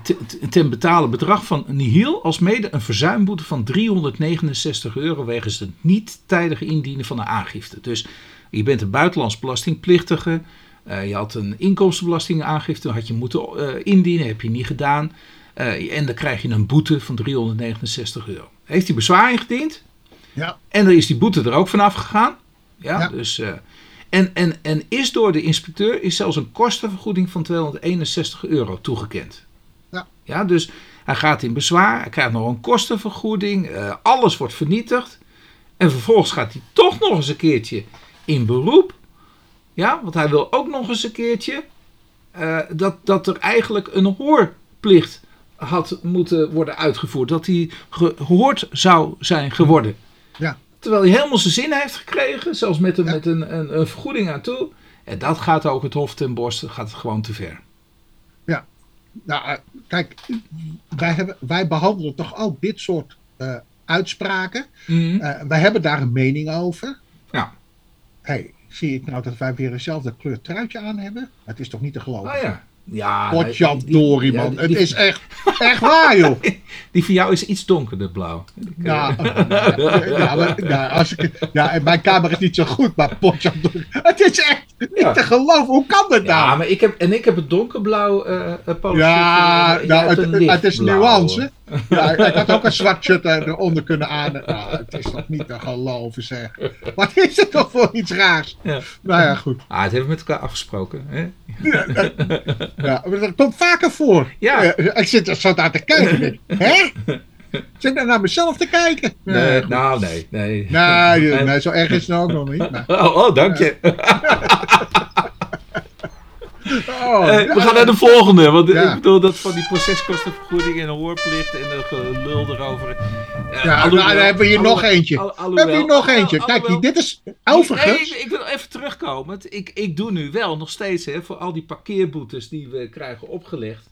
te- ten betalen bedrag van nihil als mede een verzuimboete van 369 euro wegens het niet tijdige indienen van een aangifte. Dus je bent een buitenlands belastingplichtige. eh, je had een inkomstenbelastingaangifte, had je moeten eh, indienen, heb je niet gedaan. Eh, en dan krijg je een boete van 369 euro. Heeft hij bezwaar ingediend? Ja, En dan is die boete er ook vanaf gegaan. Ja, Ja. Dus, en, en, en is door de inspecteur is zelfs een kostenvergoeding van 261 euro toegekend. Ja. ja, dus hij gaat in bezwaar, hij krijgt nog een kostenvergoeding, alles wordt vernietigd. En vervolgens gaat hij toch nog eens een keertje in beroep. Ja, want hij wil ook nog eens een keertje eh, dat, dat er eigenlijk een hoorplicht had moeten worden uitgevoerd. Dat hij gehoord zou zijn geworden. ja. Terwijl hij helemaal zijn zin heeft gekregen, zelfs met een, Ja. met een, een, een vergoeding aan toe. En dat gaat ook het Hof ten Borst gaat het gewoon te ver. Nou, eh, kijk, wij, hebben, wij behandelen toch ook dit soort eh, uitspraken. Eh, wij hebben daar een mening over. Hey, zie ik nou dat wij weer eenzelfde kleur truitje aan hebben? Het is toch niet te geloven? Oh ja. Ja, Potjandori, man. ja, het is echt, echt waar, joh. Die van jou is iets donkerder blauw. Ja, ja, ja, maar, ja, als ik, ja, en mijn camera is niet zo goed, maar Potjandori. Het is echt niet Ja. te geloven. Hoe kan dat Ja, nou? maar ik heb, en ik heb het donkerblauw eh uh, Ja, nou, het, het, het is nuance. Ja, ik had ook een zwart shirt eronder kunnen aan. Nou, het is toch niet te geloven, zeg. Wat is het toch voor iets raars? Ja. Nou ja, goed. Ah, het hebben we met elkaar afgesproken. Hè? Ja, maar dat komt vaker voor. Ja. Ik zit er zo naar te kijken. Hè? Ik zit er naar mezelf te kijken. Nee, nou, nee. Nee, Nee, nee, zo erg is het nou ook nog niet. maar- Oh, oh, dank je. Oh, Eh, ja. we gaan naar de volgende. Want Ja. ik bedoel dat van die proceskostenvergoeding en de hoorplicht en de gelul erover. Eh, Ja, alhoewel- nou, dan hebben we hier nog eentje. al- We alhoewel- hebben hier nog eentje. Kijk, alhoewel- dit is Nee, overigens. ik, ik wil even terugkomen. Ik, ik doe nu wel nog steeds hè, voor al die parkeerboetes die we krijgen opgelegd.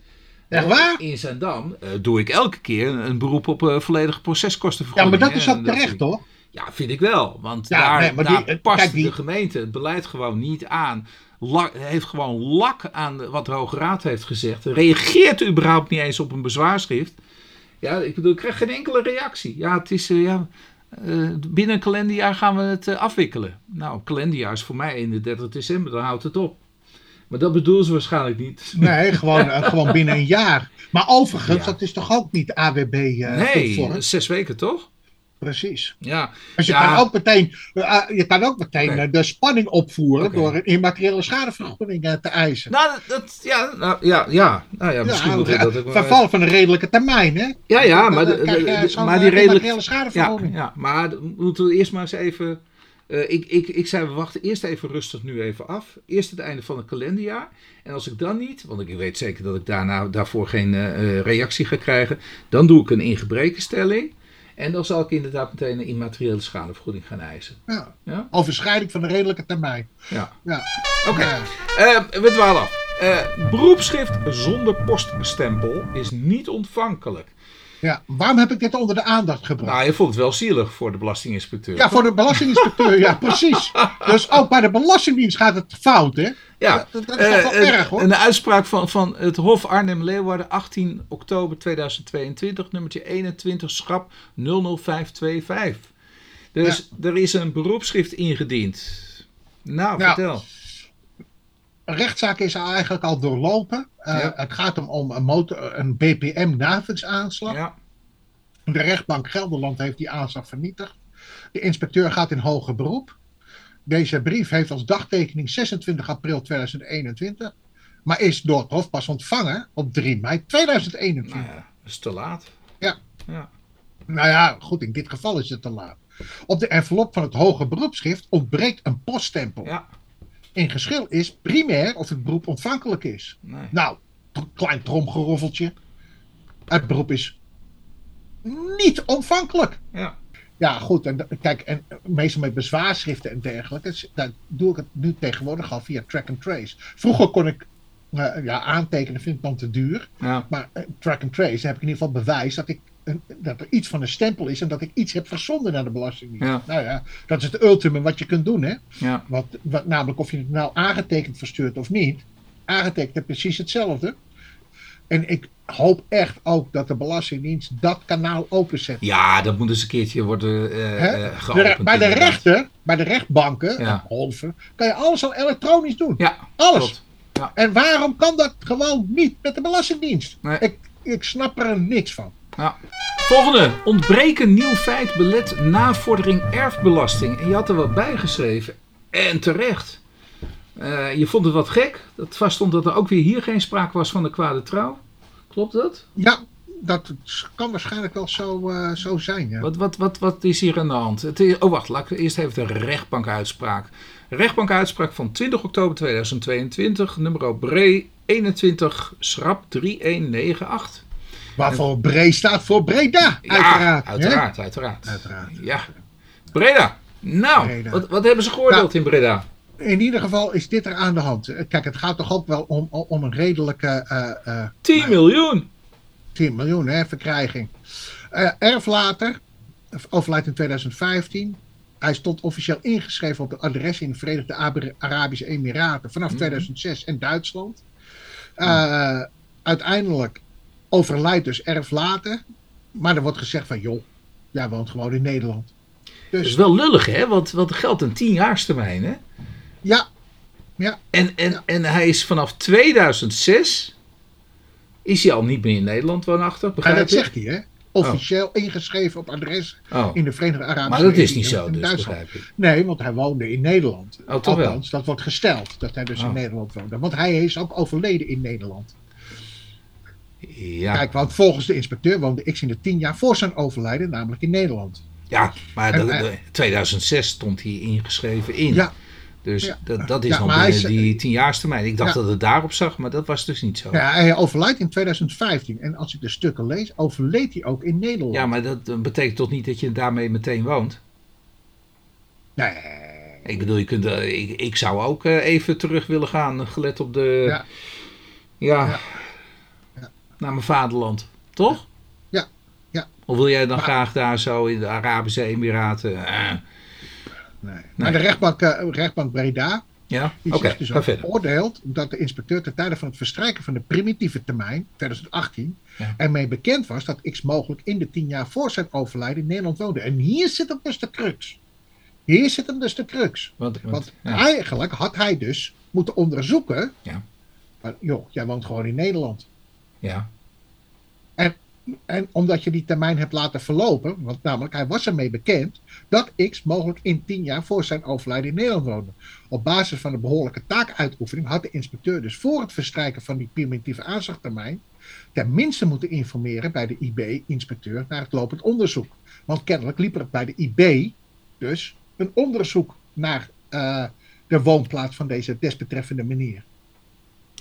Echt eh, waar? In Zandam eh, doe ik elke keer een, een beroep op volledige Ja, proceskostenvergoeding. maar dat is soort terecht, toch? Ja, vind ik wel. Want Ja, daar, nee, maar daar die- past kijk, die- de gemeente het beleid gewoon niet aan. Heeft gewoon lak aan wat de Hoge Raad heeft gezegd. Reageert überhaupt niet eens op een bezwaarschrift. Ja, ik bedoel, ik krijg geen enkele reactie. Ja, het is, eh, ja, eh, binnen een kalenderjaar gaan we het eh, afwikkelen. Nou, kalenderjaar is voor mij 31 december, dan houdt het op. Maar dat bedoelen ze waarschijnlijk niet. Nee, gewoon, gewoon binnen een jaar. Maar overigens, Ja. dat is toch ook niet AWB nee, zes weken toch? Precies. Ja, Dus je Ja. kan ook meteen, eh, je kan ook meteen eh, de spanning opvoeren door een immateriële schadevergoeding eh, te eisen. nou, dat- ja, nou, ja, ja, nou ja, misschien ja, moet ik dat ook verval van een redelijke termijn, hè? Ja, ja, maar, de, zo'n, maar die redelijk... immateriële Ja, schadevergoeding. ja, maar moeten we eerst maar eens even... ik, ik, ik zei, we wachten eerst even rustig nu even af. Eerst het einde van het kalenderjaar. En als ik dan niet, want ik weet zeker dat ik daarna, daarvoor geen reactie ga krijgen, dan doe ik een ingebrekenstelling. En dan zal ik inderdaad meteen een immateriële schadevergoeding gaan eisen. Ja. Ja? Overschrijding van de redelijke termijn. Ja. Ja. Oké. Ja. Eh, we dwalen af. Eh, beroepsschrift zonder poststempel is niet ontvankelijk. Ja. Waarom heb ik dit onder de aandacht gebracht? Nou, je vond het wel zielig voor de belastinginspecteur. Ja, voor de belastinginspecteur, ja, precies. Dus ook bij de Belastingdienst gaat het fout, hè? Ja, Dat, dat is toch wel Eh, erg, hoor. Een uitspraak van, van het Hof Arnhem-Leeuwarden, 18 oktober 2022, nummertje 21, schap 00525. Dus er is een beroepsschrift ingediend. Nou, Ja. vertel. Rechtszaak is eigenlijk al doorlopen. Eh, Ja. Het gaat om, om een, motor, een BPM-navelsaanslag. Ja, De rechtbank Gelderland heeft die aanslag vernietigd. De inspecteur gaat in hoger beroep. Deze brief heeft als dagtekening 26 april 2021. Maar is door het Hof pas ontvangen op 3 mei 2021. nou ja, dat is te laat. Ja. Ja. Nou ja, goed, in dit geval is het te laat. Op de envelop van het hoger beroepsschrift ontbreekt een poststempel. Ja, In geschil is primair of het beroep ontvankelijk is. nee. Nou, klein tromgeroffeltje. Het beroep is niet ontvankelijk. Ja. Ja, goed. En, kijk, en meestal met bezwaarschriften en dergelijke. s- Dan doe ik het nu tegenwoordig al via track and trace. Vroeger kon ik eh, ja, aantekenen, vind ik dan te duur. Ja. Maar eh, track and trace, dan heb ik in ieder geval bewijs dat ik een, dat er iets van een stempel is en dat ik iets heb verzonden naar de Belastingdienst. Ja. Nou ja, dat is het ultimum wat je kunt doen. Hè? Ja. Wat, wat, namelijk of je het nou aangetekend verstuurt of niet. Aangetekend is precies hetzelfde. En ik hoop echt ook dat de Belastingdienst dat kanaal openzet. ja, dat moet eens een keertje worden De re- geopend. bij de rechter, bij de rechtbanken, Ja. Kan je alles al elektronisch doen. Ja, Alles. klopt. Ja. En waarom kan dat gewoon niet met de Belastingdienst? Nee. Ik, ik snap er niks van. Ja. Volgende. Ontbreken nieuw feit belet navordering erfbelasting. En je had er wat bij geschreven. En terecht. Eh, je vond het wat gek. Dat vaststond dat er ook weer hier geen sprake was van de kwade trouw. Klopt dat? Ja, dat kan waarschijnlijk wel zo, eh, zo zijn. Ja. Wat, wat, wat, wat is hier aan de hand? Het is- oh, wacht. Laat ik eerst even de rechtbankuitspraak. Rechtbankuitspraak van 20 oktober 2022. Nummer Bre 21 schrap 3198. Waarvoor Bre staat voor Breda, Ja, uiteraard. hè? uiteraard, uiteraard. Ja. Breda. Nou, Breda. Wat, wat hebben ze geoordeeld in Breda? In ieder geval is dit er aan de hand. Eh, Kijk, het gaat toch ook wel om, om een redelijke eh, eh, 10 miljoen. 10 miljoen hè, verkrijging. Eh erflater, overlijdt in 2015. Hij stond officieel ingeschreven op het adres in de Verenigde Ab- Arabische Emiraten vanaf 2006 en Duitsland. Eh, Uiteindelijk overlijdt dus erflater. Maar er wordt gezegd van, joh, jij woont gewoon in Nederland. Dat is Dus wel lullig, hè? Want, want er geldt een 10-jaarstermijn, hè? ja, ja, En, en, en hij is vanaf 2006... Is hij al niet meer in Nederland woonachtig, begrijp dat je? zegt hij, hè? Officieel ingeschreven op adres Oh. in de Verenigde Arabische Maar dat is niet zo, dus begrijp ik. Nee, want hij woonde in Nederland. Oh, wel? Althans, dat wordt gesteld dat hij dus Oh. in Nederland woonde. Want hij is ook overleden in Nederland. Ja, Kijk, want volgens de inspecteur woonde X in de tien jaar voor zijn overlijden, namelijk in Nederland. ja maar En de, hij- de- 2006 stond hij ingeschreven in. Ja, Dus Ja. dat, dat is Ja, nog binnen is- die 10-jaarstermijn. Ik dacht dat het daarop zag, maar dat was dus niet zo. ja, hij overlijdt in 2015. En als ik de stukken lees, overleed hij ook in Nederland. Ja, maar dat eh, betekent toch niet dat je daarmee meteen woont? Nee, Ik bedoel, je kunt, eh, ik, ik zou ook eh, even terug willen gaan, gelet op de. Ja. Ja. Naar mijn vaderland. Toch? Ja. Ja. Of wil jij dan Maar- graag daar zo in de Arabische Emiraten? eh, nee. Maar de rechtbank, eh, rechtbank Breda, ja? die Oké, zegt dus ook veroordeeld de inspecteur ten tijde van het verstrijken van de primitieve termijn, 2018, Ja. ermee bekend was dat X mogelijk in de tien jaar voor zijn overlijden in Nederland woonde. En hier zit hem dus de crux. Hier zit hem dus de crux. Want, want, Want ja. eigenlijk had hij dus moeten onderzoeken. Ja. Maar, joh, jij woont gewoon in Nederland. Ja. En omdat je die termijn hebt laten verlopen, want namelijk hij was ermee bekend dat X mogelijk in tien jaar voor zijn overlijden in Nederland woonde. Op basis van de behoorlijke taakuitoefening had de inspecteur dus voor het verstrijken van die primitieve aanslagtermijn tenminste moeten informeren bij de IB-inspecteur naar het lopend onderzoek. Want kennelijk liep er bij de IB dus een onderzoek naar eh, de woonplaats van deze desbetreffende meneer.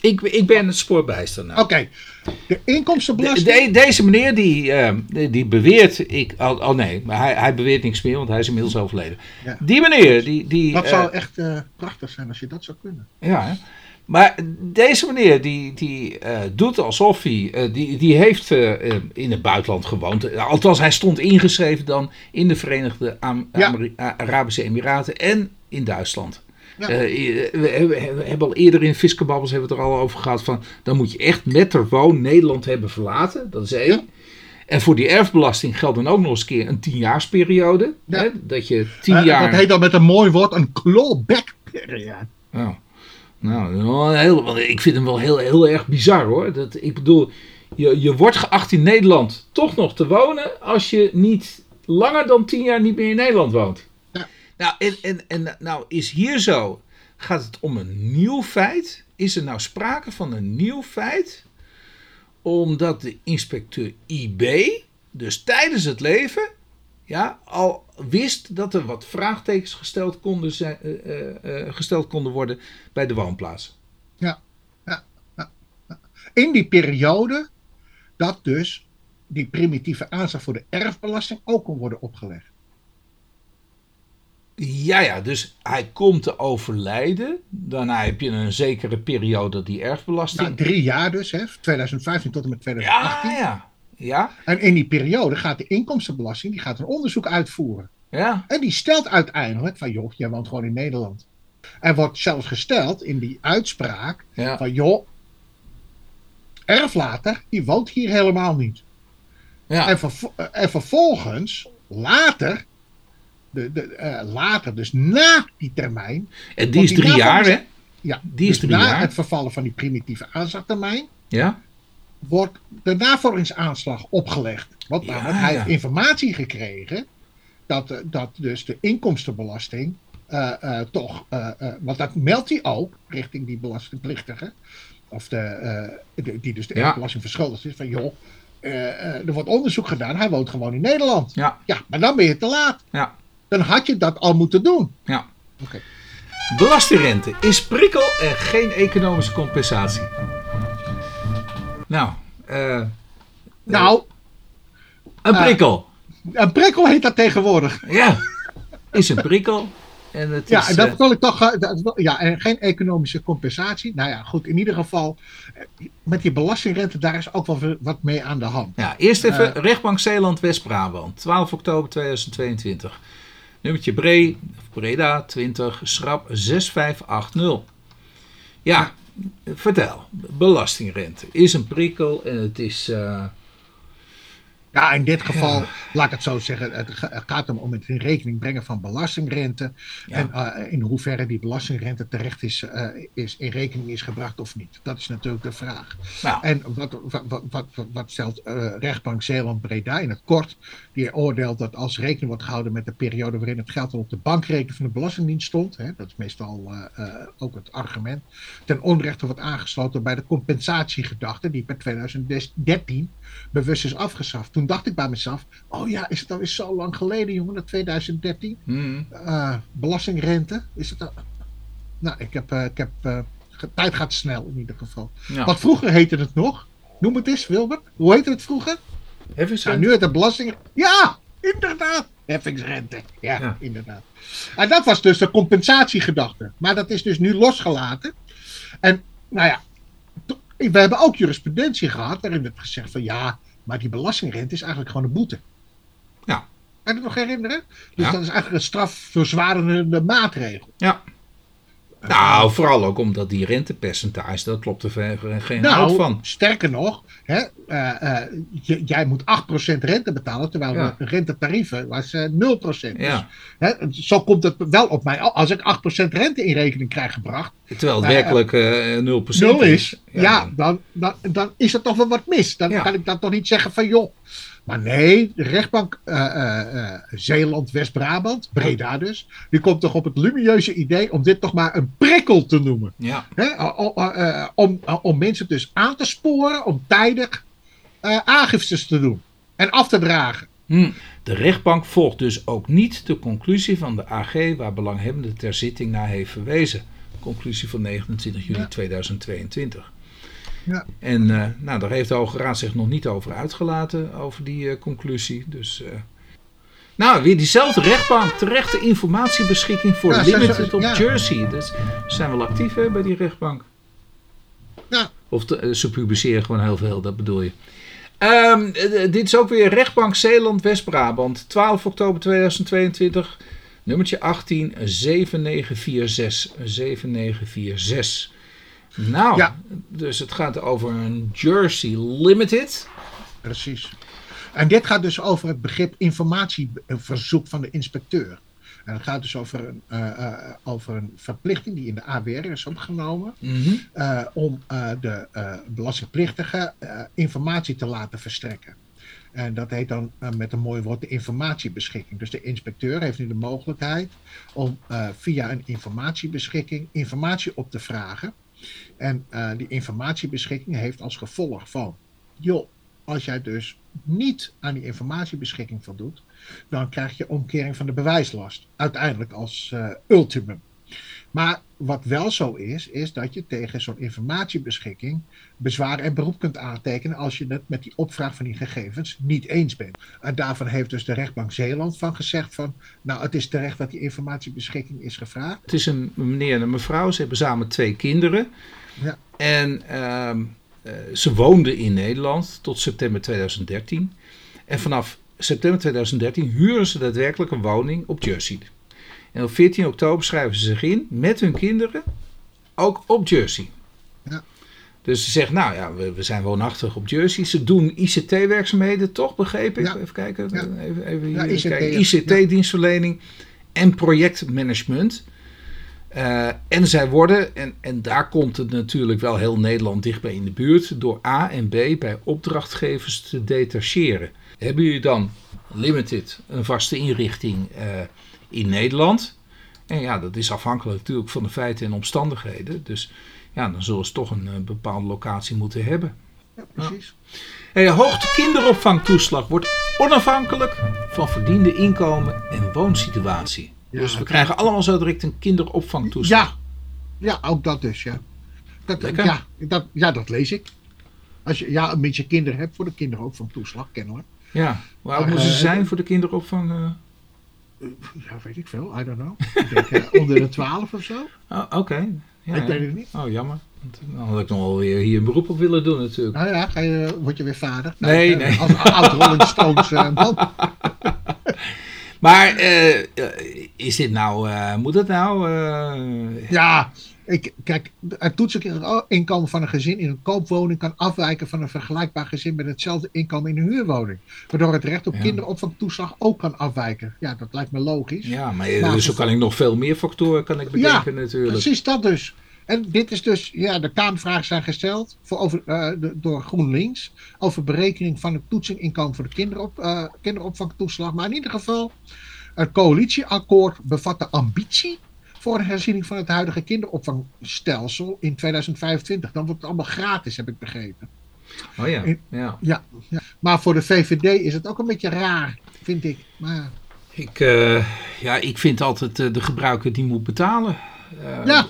Ik, ik ben het spoorbijster nou. Oké, de De- inkomstenbelasting. de- deze meneer die, eh, die- die beweert, ik, oh, oh nee, maar hij, hij beweert niks meer, want hij is inmiddels overleden. Ja. Die meneer, die... die Dat eh, zou echt eh, prachtig zijn als je dat zou kunnen. Ja, hè. maar deze meneer die, die eh, doet alsof hij, eh, die, die heeft eh, eh, in het buitenland gewoond. Althans, hij stond ingeschreven dan in de Verenigde Am- Ja. Arabische Emiraten en in Duitsland. Ja. Eh, we, hebben, we hebben al eerder in Fiskebabbels hebben we het er al over gehad van, dan moet je echt met ter woon Nederland hebben verlaten. Dat is één. Ja. En voor die erfbelasting geldt dan ook nog eens een keer een tienjaarsperiode. Ja. Hè, dat je tien Eh, jaar... Dat heet dan met een mooi woord een clawback periode. Oh. Nou, heel, want ik vind hem wel heel, heel erg bizar hoor. Dat, ik bedoel, je, je wordt geacht in Nederland toch nog te wonen als je niet langer dan tien jaar niet meer in Nederland woont. Nou, en, en, en nou is hier zo, gaat het om een nieuw feit? Is er nou sprake van een nieuw feit? Omdat de inspecteur IB, dus tijdens het leven, ja, al wist dat er wat vraagtekens gesteld konden, zijn, eh, eh, eh, gesteld konden worden bij de woonplaats. Ja. Ja. Ja. Ja. In die periode dat dus die primitieve aanslag voor de erfbelasting ook kon worden opgelegd. Ja, ja, dus hij komt te overlijden. Daarna heb je een zekere periode die erfbelasting. Nou, drie jaar dus, hè, 2015 tot en met ja, 2018. ja. Ja, En in die periode gaat de inkomstenbelasting die gaat een onderzoek uitvoeren. ja, En die stelt uiteindelijk van, joh, jij woont gewoon in Nederland. Er wordt zelfs gesteld in die uitspraak ja. van, joh, erflater, die woont hier helemaal niet. ja. En, vervo- en vervolgens, later, de, de, eh, later, dus na die termijn, En die is die drie jaar, hè? ja, Die is dus drie na jaar. het vervallen van die primitieve aanslagtermijn, Ja, wordt de navolgingsaanslag opgelegd. Want Ja, hij heeft informatie gekregen dat, eh, dat dus de inkomstenbelasting eh, toch, want dat meldt hij ook richting die belastingplichtige, of de, de- die dus de Ja. erfbelasting verschuldigd is, van joh, er wordt onderzoek gedaan, hij woont gewoon in Nederland. ja, Ja, maar dan ben je te laat. ja, Dan had je dat al moeten doen. ja. Belastingrente is prikkel en geen economische compensatie. Nou, eh, Nou, een Ah. prikkel. een prikkel heet dat tegenwoordig. Ja, is een prikkel. En het Ja, is, en dat eh, wil ik toch. eh, dat ja, en geen economische compensatie. Nou ja, goed, in ieder geval. eh, Met die belastingrente, daar is ook wel wat mee aan de hand. ja, eerst even Eh. rechtbank Zeeland West-Brabant, 12 oktober 2022. Nummertje Bre, Breda 20, schrap 6580. Ja, vertel. Belastingrente is een prikkel en het is... eh, Ja, in dit geval, Ja. laat ik het zo zeggen, het ga- het gaat om het in rekening brengen van belastingrente. Ja. En eh, in hoeverre die belastingrente terecht is, eh, is, in rekening is gebracht of niet. Dat is natuurlijk de vraag. nou, En wat, wat, wat, wat, stelt eh, rechtbank Zeeland-Breda in het kort? Die oordeelt dat als rekening wordt gehouden met de periode waarin het geld al op de bankrekening van de Belastingdienst stond, hè, dat is meestal ook het argument, ten onrechte wordt aangesloten bij de compensatiegedachte die per 2013 bewust is afgeschaft. Toen dacht ik bij mezelf, oh ja, is het alweer zo lang geleden jongen, dat 2013? hmm, Eh, belastingrente, is het... Nou, ik heb, eh, ik heb eh, tijd gaat snel in ieder geval. ja. Wat vroeger heette het nog? Noem het eens, Wilbert. Hoe heette het vroeger? Zo. Nou, nu het de belasting. Ja, inderdaad. Heffingsrente. Ja, Ja. inderdaad. En dat was dus de compensatiegedachte. Maar dat is dus nu losgelaten. En nou ja, we hebben ook jurisprudentie gehad waarin werd gezegd van ja, maar die belastingrente is eigenlijk gewoon een boete. Ja. Kan je het nog herinneren? Dus Ja. dat is eigenlijk een strafverzwarende maatregel. Ja. Nou, vooral ook omdat die rentepercentage, dat klopt er geen hout Nou, van. sterker nog, hè, eh, eh, jij moet 8% rente betalen, terwijl Ja. de rentetarieven was eh 0%. Ja. Dus, hè, zo komt het wel op mij. Als ik 8% rente in rekening krijg gebracht, Terwijl het werkelijk eh 0% nul is, ja, Ja. dan, dan, dan is er toch wel wat mis. Dan kan ik dat toch niet zeggen van joh. Maar nee, de rechtbank eh, eh, eh, Zeeland, West-Brabant, Breda dus, die komt toch op het lumieuze idee om dit toch maar een prikkel te noemen. Ja. Om, om mensen dus aan te sporen om tijdig aangiftes te doen en af te dragen. Hm. De rechtbank volgt dus ook niet de conclusie van de AG waar belanghebbende ter zitting naar heeft verwezen. Conclusie van 29 juli Ja. 2022. Ja. En eh, nou, daar heeft de Hoge Raad zich nog niet over uitgelaten, over die eh, conclusie. Dus, eh, nou, weer diezelfde rechtbank. Terechte informatiebeschikking voor Ja, Limited op ja. Jersey. Dus zijn wel actief hè, bij die rechtbank. Ja. Of te- ze publiceren gewoon heel veel, dat bedoel je. Ehm, eh, eh, dit is ook weer rechtbank Zeeland West-Brabant. 12 oktober 2022. Nummertje 18 7946. 7946. Nou, Ja. dus het gaat over een Jersey Limited. Precies. En dit gaat dus over het begrip informatieverzoek van de inspecteur. En het gaat dus over een, eh, eh, over een verplichting die in de AWR is opgenomen. Mhm. eh, om de belastingplichtige informatie te laten verstrekken. En dat heet dan met een mooi woord de informatiebeschikking. Dus de inspecteur heeft nu de mogelijkheid om via een informatiebeschikking informatie op te vragen. En eh, die informatiebeschikking heeft als gevolg van, joh, als jij dus niet aan die informatiebeschikking voldoet, dan krijg je omkering van de bewijslast. Uiteindelijk als eh, ultimum. Maar wat wel zo is, is dat je tegen zo'n informatiebeschikking bezwaar en beroep kunt aantekenen als je het met die opvraag van die gegevens niet eens bent. En daarvan heeft dus de rechtbank Zeeland van gezegd van, nou het is terecht dat die informatiebeschikking is gevraagd. Het is een meneer en een mevrouw. Ze hebben samen twee kinderen. Ja. En ehm, eh, ze woonden in Nederland tot september 2013. En vanaf september 2013 huren ze daadwerkelijk een woning op Jersey. En op 14 oktober schrijven ze zich in met hun kinderen, ook op Jersey. Ja. Dus ze zeggen, nou ja, we, we zijn woonachtig op Jersey. Ze doen ICT-werkzaamheden, toch, begreep ik? Ja. Even kijken, Ja. even, even hier ICT, kijken. ja. ICT-dienstverlening en projectmanagement. Eh, en zij worden, en, en daar komt het natuurlijk wel heel Nederland dichtbij in de buurt, door A en B bij opdrachtgevers te detacheren. Hebben jullie dan limited een vaste inrichting eh, in Nederland? En ja, dat is afhankelijk natuurlijk van de feiten en omstandigheden. Dus ja, dan zullen ze toch een eh, bepaalde locatie moeten hebben. Ja, precies. Hey, hoogte kinderopvangtoeslag wordt onafhankelijk van verdiende inkomen en woonsituatie. Ja, dus we krijgen allemaal zo direct een kinderopvangtoeslag. Ja. ja, ook dat dus, ja. Dat, Lekker. ja, dat, ja, dat lees ik. Als je ja, een beetje kinderen hebt, voor de kinderen ook van toeslag, kennelijk. Ja, hoe oud Maar, moeten ze eh, zijn voor de kinderopvang? eh? Ja, weet ik veel, I don't know. Ik denk eh, onder de 12 of zo. Oh, Oké. Ja, ik ja. weet het niet. Oh, jammer. Dan had ik nog wel weer hier een beroep op willen doen natuurlijk. Nou ja, ga je, word je weer vader? Nee, Nou, nee. Als oud Rolling Stones eh, man. Maar eh, eh, is dit nou, eh, moet het nou? eh, Ja, ik, kijk, het toetsinkomen van een gezin in een koopwoning kan afwijken van een vergelijkbaar gezin met hetzelfde inkomen in een huurwoning. Waardoor het recht op Ja. kinderopvangtoeslag ook kan afwijken. Ja, dat lijkt me logisch. ja, maar Maar dus zo kan ik nog veel meer factoren kan ik bedenken natuurlijk. Precies dat dus. En dit is dus, ja, de Kamervragen zijn gesteld voor over, eh, de- door GroenLinks over berekening van het toetsinginkomen voor de kinderop, eh, kinderopvangtoeslag. Maar in ieder geval, het coalitieakkoord bevat de ambitie voor een herziening van het huidige kinderopvangstelsel in 2025. Dan wordt het allemaal gratis, heb ik begrepen. Oh ja, In- ja. Ja, ja. Maar voor de VVD is het ook een beetje raar, vind ik. Maar Ik, eh, ja, ik vind altijd eh, de gebruiker die moet betalen. Eh, Ja.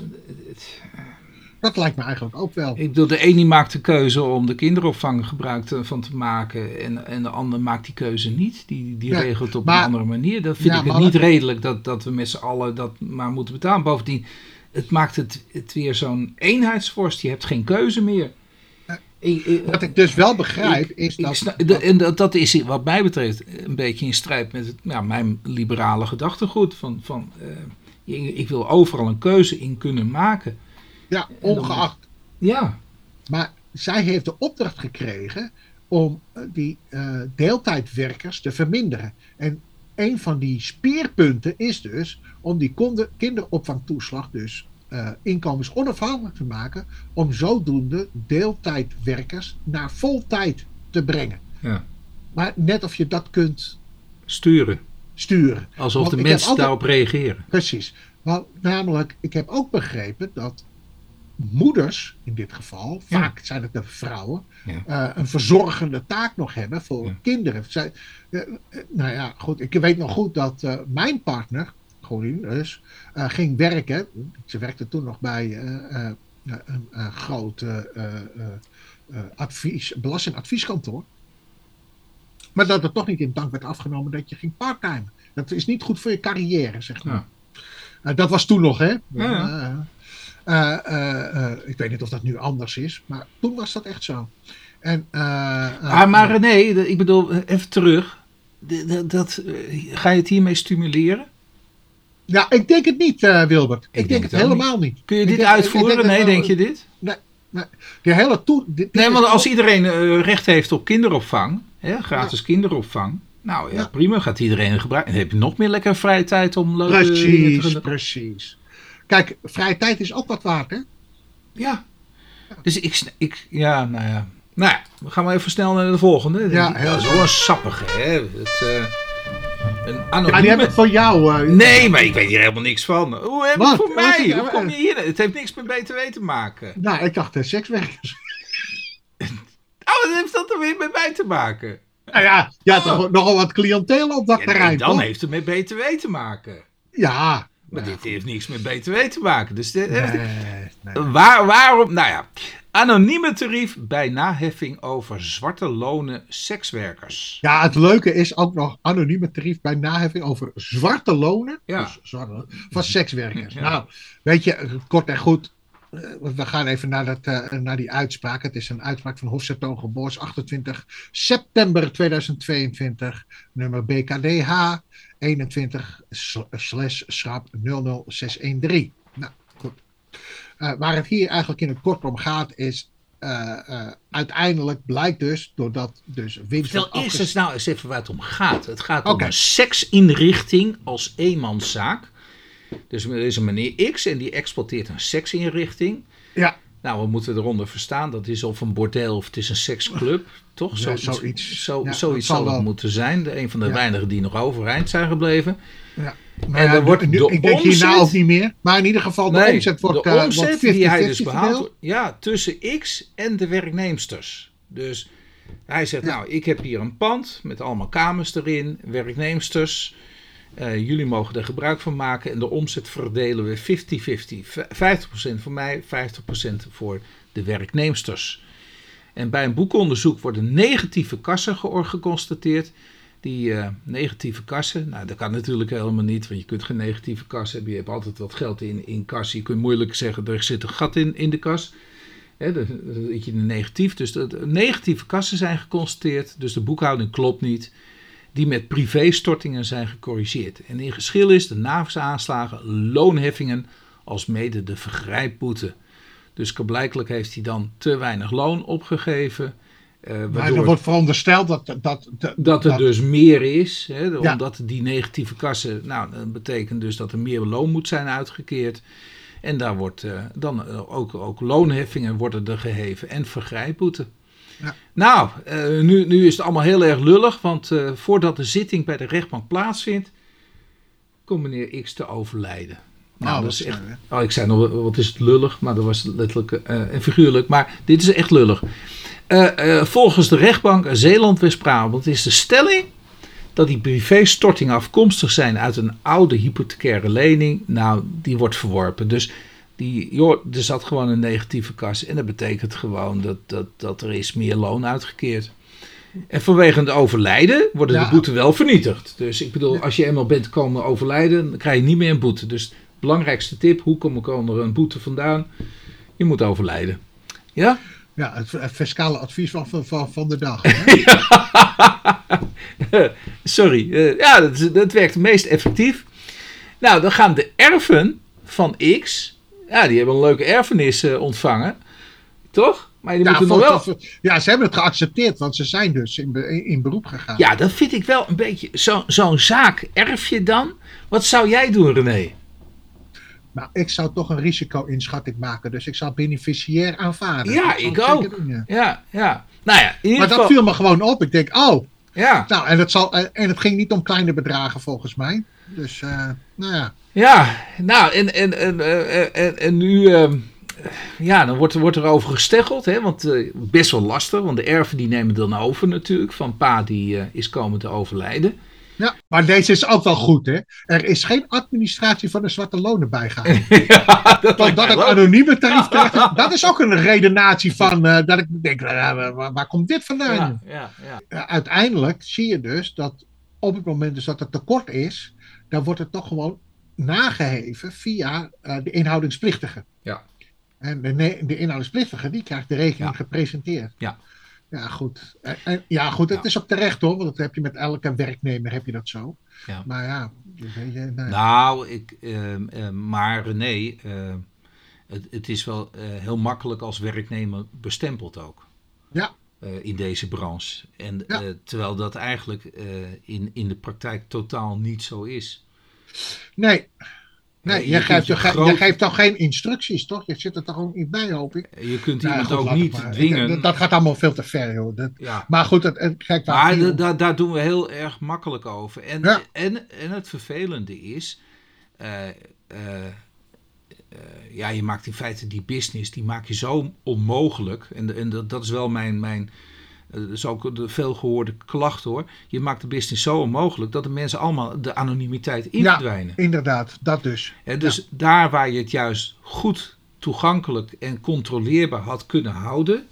Dat lijkt me eigenlijk ook wel. Ik bedoel, de ene die maakt de keuze om de kinderopvang gebruik te- van te maken. En, en de ander maakt die keuze niet. Die, die Ja, regelt op maar- een andere manier. Dat vind Ja, ik het niet redelijk dat, dat we met z'n allen dat maar moeten betalen. Bovendien, het maakt het, het weer zo'n eenheidsworst. Je hebt geen keuze meer. Ik- ik- Wat ik dus wel begrijp is dat... snap- en dat, dat is wat mij betreft een beetje in strijd met het, ja, mijn liberale gedachtegoed. Van, van, eh, ik wil overal een keuze in kunnen maken. Ja, ongeacht. Ja, Maar zij heeft de opdracht gekregen om eh, die eh, deeltijdwerkers te verminderen. En een van die speerpunten is dus om die kinderopvangtoeslag dus eh, inkomensonafhankelijk te maken. Om zodoende deeltijdwerkers naar voltijd te brengen. ja. Maar net of je dat kunt sturen. sturen. Alsof Want de mensen altijd- daarop reageren. Precies. Want namelijk, ik heb ook begrepen dat moeders in dit geval, vaak zijn het de vrouwen, Ja. eh, een verzorgende taak nog hebben voor Ja. kinderen. Zij, eh, eh, nou ja, goed, ik weet nog goed dat mijn partner, Gorien dus, ging werken. Ze werkte toen nog bij een, eh, advies, belastingadvieskantoor. Maar dat het toch niet in dank werd afgenomen dat je ging parttime. Dat is niet goed voor je carrière, zeg maar. Ja. Dat was toen nog, hè? Ja. Eh, eh, eh, ik weet niet of dat nu anders is, maar toen was dat echt zo. En, Ah, maar René, ik bedoel, even terug. Dat, eh, ga je het hiermee stimuleren? Ja, ik denk het niet, Wilbert. Ik, denk denk het helemaal niet. Kun je Ik dit denk- uitvoeren? denk nee, dat- denk je dit? De hele toe, dit- dit Nee, want als iedereen recht heeft op kinderopvang, hè, gratis kinderopvang. Nou ja, Ja. prima, gaat iedereen gebruiken. Dan heb je nog meer lekker vrije tijd om leuke te Precies, precies. Kijk, vrije tijd is ook wat waard, hè? Ja. Dus ik, ik, ja, nou ja. Nou ja, we gaan maar even snel naar de volgende. Ja, Die- heel dat is wel een sappige, hè. Het, eh, een Ja, die anonieme... heb ik voor jou. eh, Nee, maar ik weet hier helemaal niks van. Hoe heb je Wat? het voor mij? Hoe kom je hier? Het heeft niks met BTW te maken. Nou, ik dacht uh, sekswerkers. Oh, wat heeft dat er weer met mij te maken? Nou ja, je had toch nogal wat cliënteel op dat Ja, terrein, dan toch? heeft het met BTW te maken. Ja. Maar dit heeft niks met BTW te maken. Dus dit- nee, nee. waar, waarom? Nou ja, anonieme tarief bij naheffing over zwarte lonen sekswerkers. Ja, het leuke is ook nog anonieme tarief bij naheffing over zwarte lonen. Ja. Dus zwarte van sekswerkers. Ja. Nou, weet je, kort en goed. we gaan even naar, dat, uh, naar die uitspraak. Het is een uitspraak van Hofzettogenboors, 28 september 2022, nummer BKDH 21 slash schrap 00613. Nou, goed. Uh, waar het hier eigenlijk in het kort om gaat is uh, uh, uiteindelijk blijkt dus, doordat dus winst... Vertel eerst eens nou eens even waar het om gaat. Het gaat okay. om een seksinrichting als eenmanszaak. Dus er is een meneer X en die exploiteert een seksinrichting. Ja. Nou, we moeten eronder verstaan. Dat is of een bordeel of het is een seksclub. Toch? Ja, zoiets. Zo, ja, zoiets zal het moeten zijn. De, een van de ja. weinigen die nog overeind zijn gebleven. Ja. Maar en ja, wordt de, ik denk hierna ook niet meer. Maar in ieder geval, de nee, omzet wordt de omzet uh, wordt 50, die hij dus behaalt. Ja, tussen X en de werknemsters. Dus hij zegt, nou, ik heb hier een pand met allemaal kamers erin, werknemsters. Uh, jullie mogen er gebruik van maken en de omzet verdelen we 50-50. 50%, voor mij, 50% voor de werknemsters. En bij een boekonderzoek worden negatieve kassen geconstateerd. Die uh, negatieve kassen, nou dat kan natuurlijk helemaal niet, want je kunt geen negatieve kas hebben. Je hebt altijd wat geld in, in kas. Je kunt moeilijk zeggen, er zit een gat in, in de kas. Hè, dan zit je in negatief. Dus negatieve kassen zijn geconstateerd, dus de boekhouding klopt niet die met privéstortingen zijn gecorrigeerd. En in geschil is de NAVS-aanslagen, loonheffingen als mede de vergrijpboete. Dus blijkelijk heeft hij dan te weinig loon opgegeven. Uh, maar er wordt verondersteld dat... Dat, dat, dat er dus meer is. Hè, ja. Omdat die negatieve kassen... Nou, dat betekent dus dat er meer loon moet zijn uitgekeerd. En daar wordt uh, dan ook, ook loonheffingen worden er geheven en vergrijpboete. Ja. Nou, uh, nu, nu is het allemaal heel erg lullig, want uh, voordat de zitting bij de rechtbank plaatsvindt, komt meneer X te overlijden. Nou, oh, dat is echt, oh, ik zei nog, wat is het lullig, maar dat was letterlijk uh, en figuurlijk, maar dit is echt lullig. volgens de rechtbank Zeeland-West-Brabant is de stelling dat die privéstortingen afkomstig zijn uit een oude hypothecaire lening, nou, die wordt verworpen. Dus die, joh, er zat gewoon een negatieve kas. En dat betekent gewoon dat, dat, dat er is meer loon uitgekeerd. En vanwege het overlijden worden ja. de boete wel vernietigd. Dus ik bedoel, als je eenmaal bent komen overlijden, dan krijg je niet meer een boete. Dus belangrijkste tip, hoe kom ik onder een boete vandaan? Je moet overlijden. Ja? Ja, het, het fiscale advies van, van, van de dag. Sorry. Uh, ja, dat, dat werkt het meest effectief. Nou, dan gaan de erven van X ja, die hebben een leuke erfenis uh, ontvangen. Toch? Maar die ja, moeten nog wel... Ja, ze hebben het geaccepteerd, want ze zijn dus in, be, in beroep gegaan. Ja, dat vind ik wel een beetje... Zo'n zo zaak erf je dan? Wat zou jij doen, René? Nou, ik zou toch een risico-inschatting maken. Dus ik zou beneficiair aanvaarden. Ja, ik ook. Ja, ja. Nou ja, in maar geval... dat viel me gewoon op. Ik denk, oh. Ja. Nou, en het, zal, en het ging niet om kleine bedragen volgens mij. Dus, uh, nou ja. Ja, nou, en, en, en, en, en nu, uh, ja, dan wordt, wordt er over gesteggeld, hè, want uh, best wel lastig, want de erven die nemen dan over natuurlijk, van pa die uh, is komen te overlijden. Ja, maar deze is ook wel goed, hè. Er is geen administratie van de zwarte lonen bijgehouden. ja, dat dat het anonieme tarief krijgt, dat is ook een redenatie van, dat ik denk, waar, waar, komt dit vandaan? Ja, ja, ja. uiteindelijk zie je dus dat op het moment dus dat er tekort is, dan wordt het toch gewoon nageheven via uh, de inhoudingsplictige. Ja. En de, de inhoudingsplictige die krijgt de rekening Ja. gepresenteerd. Ja. Ja, goed. En, en- ja, goed, het Ja. is ook terecht hoor, want dat heb je met elke werknemer heb je dat zo. Ja. Maar ja, weet je, nee. Nou, ik, ehm, ehm, maar René, ehm, het, het is wel eh, heel makkelijk als werknemer bestempeld ook. Ja. Eh, in deze branche. En Ja. eh, terwijl dat eigenlijk eh, in, in de praktijk totaal niet zo is. nee. Nee, je jij, geeft, je groot- jij geeft toch geen instructies, toch? Je zit er toch ook niet bij, hoop ik? Je kunt Nou, iemand ook niet maar. dwingen. Dat, dat gaat allemaal veel te ver, joh. Dat, ja. maar goed, het, het, kijk, waar Maar het hier da- om- da- daar doen we heel erg makkelijk over. En, Ja. en, en het vervelende is, eh, ja, je maakt in feite die business, die maak je zo onmogelijk. En, en dat, dat is wel mijn, mijn eh, dat is ook de veelgehoorde klacht hoor. Je maakt de business zo onmogelijk dat de mensen allemaal de anonimiteit in Ja. inderdaad, dat dus. Hè, dus daar waar je het juist goed toegankelijk en controleerbaar had kunnen houden,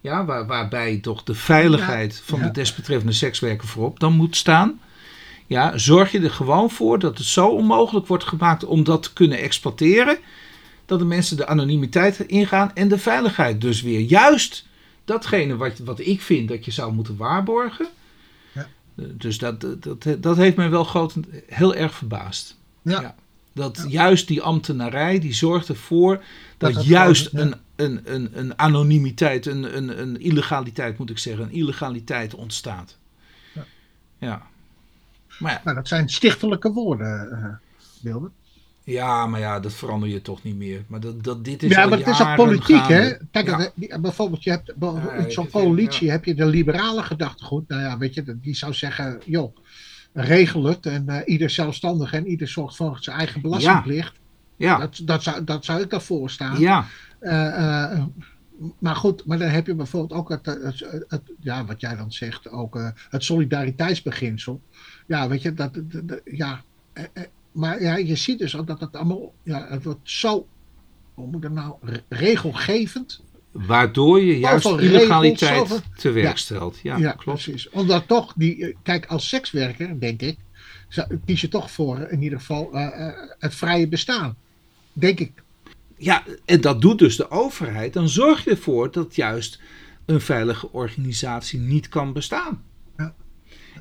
ja, waar, waarbij toch de veiligheid van de desbetreffende sekswerker voorop dan moet staan, ja, zorg je er gewoon voor dat het zo onmogelijk wordt gemaakt om dat te kunnen exploiteren, dat de mensen de anonimiteit ingaan en de veiligheid dus weer. Juist datgene wat, wat ik vind dat je zou moeten waarborgen. Ja. Eh, Dus dat, dat, dat heeft mij wel groot, heel erg verbaasd. Ja. Ja. Dat juist die ambtenarij, die zorgt ervoor dat, juist een, een, een, een anonimiteit, een, een, een illegaliteit moet ik zeggen, een illegaliteit ontstaat. Ja. Ja. Maar ja, Nou, dat zijn stichtelijke woorden, Wilbert. Ja, maar ja, dat verander je toch niet meer. Maar dat, dat, dit is Ja, maar het is ook politiek, hè? Kijk, Ja. die- bijvoorbeeld, je hebt Ja, in zo'n coalitie heb je de liberale gedachtegoed. Nou ja, weet je, die zou zeggen, joh, regel het en eh, ieder zelfstandig en ieder zorgt voor zijn eigen belastingplicht. Ja, Dat, dat, zou, dat zou ik daarvoor staan. ja, Eh, eh, maar goed, maar dan heb je bijvoorbeeld ook het, het, het- ja, wat jij dan zegt, ook het solidariteitsbeginsel. Ja, weet je, dat, dat- dat- ja, maar ja, je ziet dus ook dat het allemaal, ja, het wordt zo, hoe moet dat nou, re- regelgevend. waardoor je juist regels, illegaliteit te werk Ja. stelt. Ja, Ja, klopt. precies. Omdat toch, die, eh, kijk, als sekswerker, denk ik, kies je toch voor in ieder geval eh, eh, het vrije bestaan. Denk ik. Ja, en dat doet dus de overheid. Dan zorg je ervoor dat juist een veilige organisatie niet kan bestaan.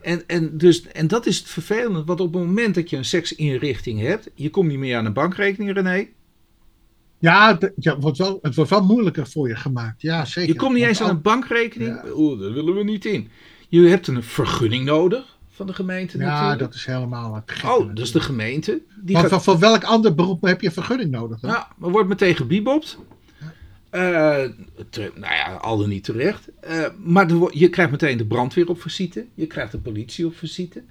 En, en, dus, en dat is het vervelende, want op het moment dat je een seksinrichting hebt, je komt niet meer aan een bankrekening, René. Ja, het, ja, het wordt wel, het wordt wel moeilijker voor je gemaakt. Ja, zeker. Je komt niet eens aan een bankrekening. Ja. Oeh, daar willen we niet in. Je hebt een vergunning nodig van de gemeente Ja, natuurlijk. dat is helemaal het gekke oh, dat is de gemeente. Die Want gaat- voor, voor welk ander beroep heb je vergunning nodig? Dan? Ja, maar wordt meteen gebiebopt. Te- nou ja, al dan niet terecht. Eh, maar je krijgt meteen de brandweer op visite. Je krijgt de politie op visite.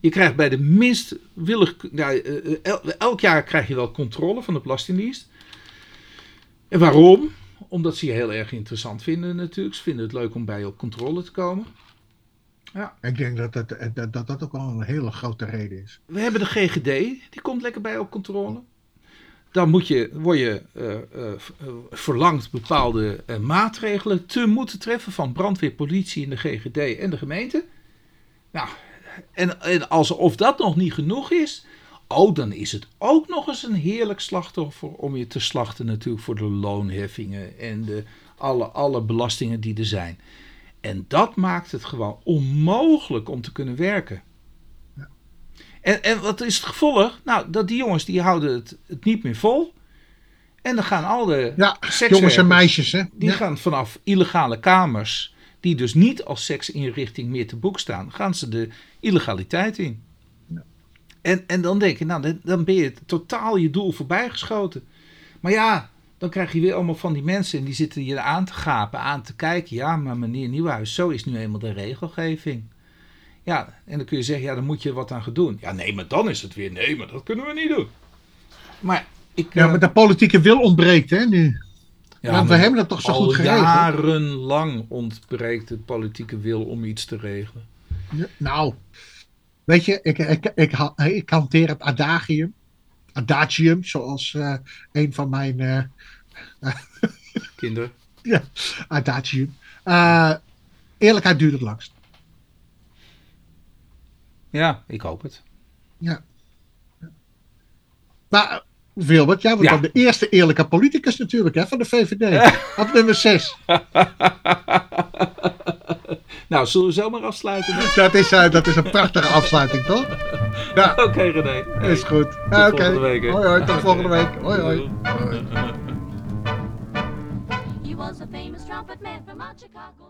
Je krijgt bij de minst willig... Nou, eh, el- elk jaar krijg je wel controle van de Belastingdienst. En waarom? Omdat ze je heel erg interessant vinden natuurlijk. Ze vinden het leuk om bij je op controle te komen. Ik denk dat dat, dat, dat dat ook wel een hele grote reden is. We hebben de GGD, die komt lekker bij op controle. Dan moet je, word je eh, verlangd bepaalde maatregelen te moeten treffen van brandweer, politie en de GGD en de gemeente. Nou, en, en alsof dat nog niet genoeg is, oh, dan is het ook nog eens een heerlijk slachtoffer om je te slachten natuurlijk voor de loonheffingen en de, alle, alle belastingen die er zijn. En dat maakt het gewoon onmogelijk om te kunnen werken. En, en wat is het gevolg? Nou, dat die jongens die houden het, het niet meer vol. En dan gaan al de Ja, jongens en meisjes, hè? die Ja. gaan vanaf illegale kamers, die dus niet als seksinrichting meer te boek staan, gaan ze de illegaliteit in. En, en dan denk je, nou, dan- dan ben je totaal je doel voorbijgeschoten. Maar ja, dan krijg je weer allemaal van die mensen en die zitten je aan te gapen, aan te kijken. Ja, maar meneer Nieuwhuis, zo is nu eenmaal de regelgeving. Ja, en dan kun je zeggen, ja, dan moet je wat aan gaan doen. Ja, nee, maar dan is het weer, nee, maar dat kunnen we niet doen. Maar ik... Ja, eh, maar de politieke wil ontbreekt, hè, nu. ja, Want we hebben dat toch zo goed geregeld? jarenlang ontbreekt de politieke wil om iets te regelen. Ja, Nou, weet je, ik, ik, ik, ik hanteer het adagium. Adagium, zoals eh, een van mijn eh, Kinderen. ja, adagium. Eerlijkheid duurt het langst. Ja, ik hoop het. Ja. Maar Wilbert, jij wordt Ja. dan de eerste eerlijke politicus natuurlijk hè, van de VVD. Op nummer 6. Nou, zullen we zo maar afsluiten? Dat is, eh, dat is een prachtige afsluiting, toch? Ja, Oké, René. Hey, is goed. Oké. volgende week, hè. Hoi, hoi. Tot volgende week. Hoi, hoi. He was a famous trumpet man from Chicago.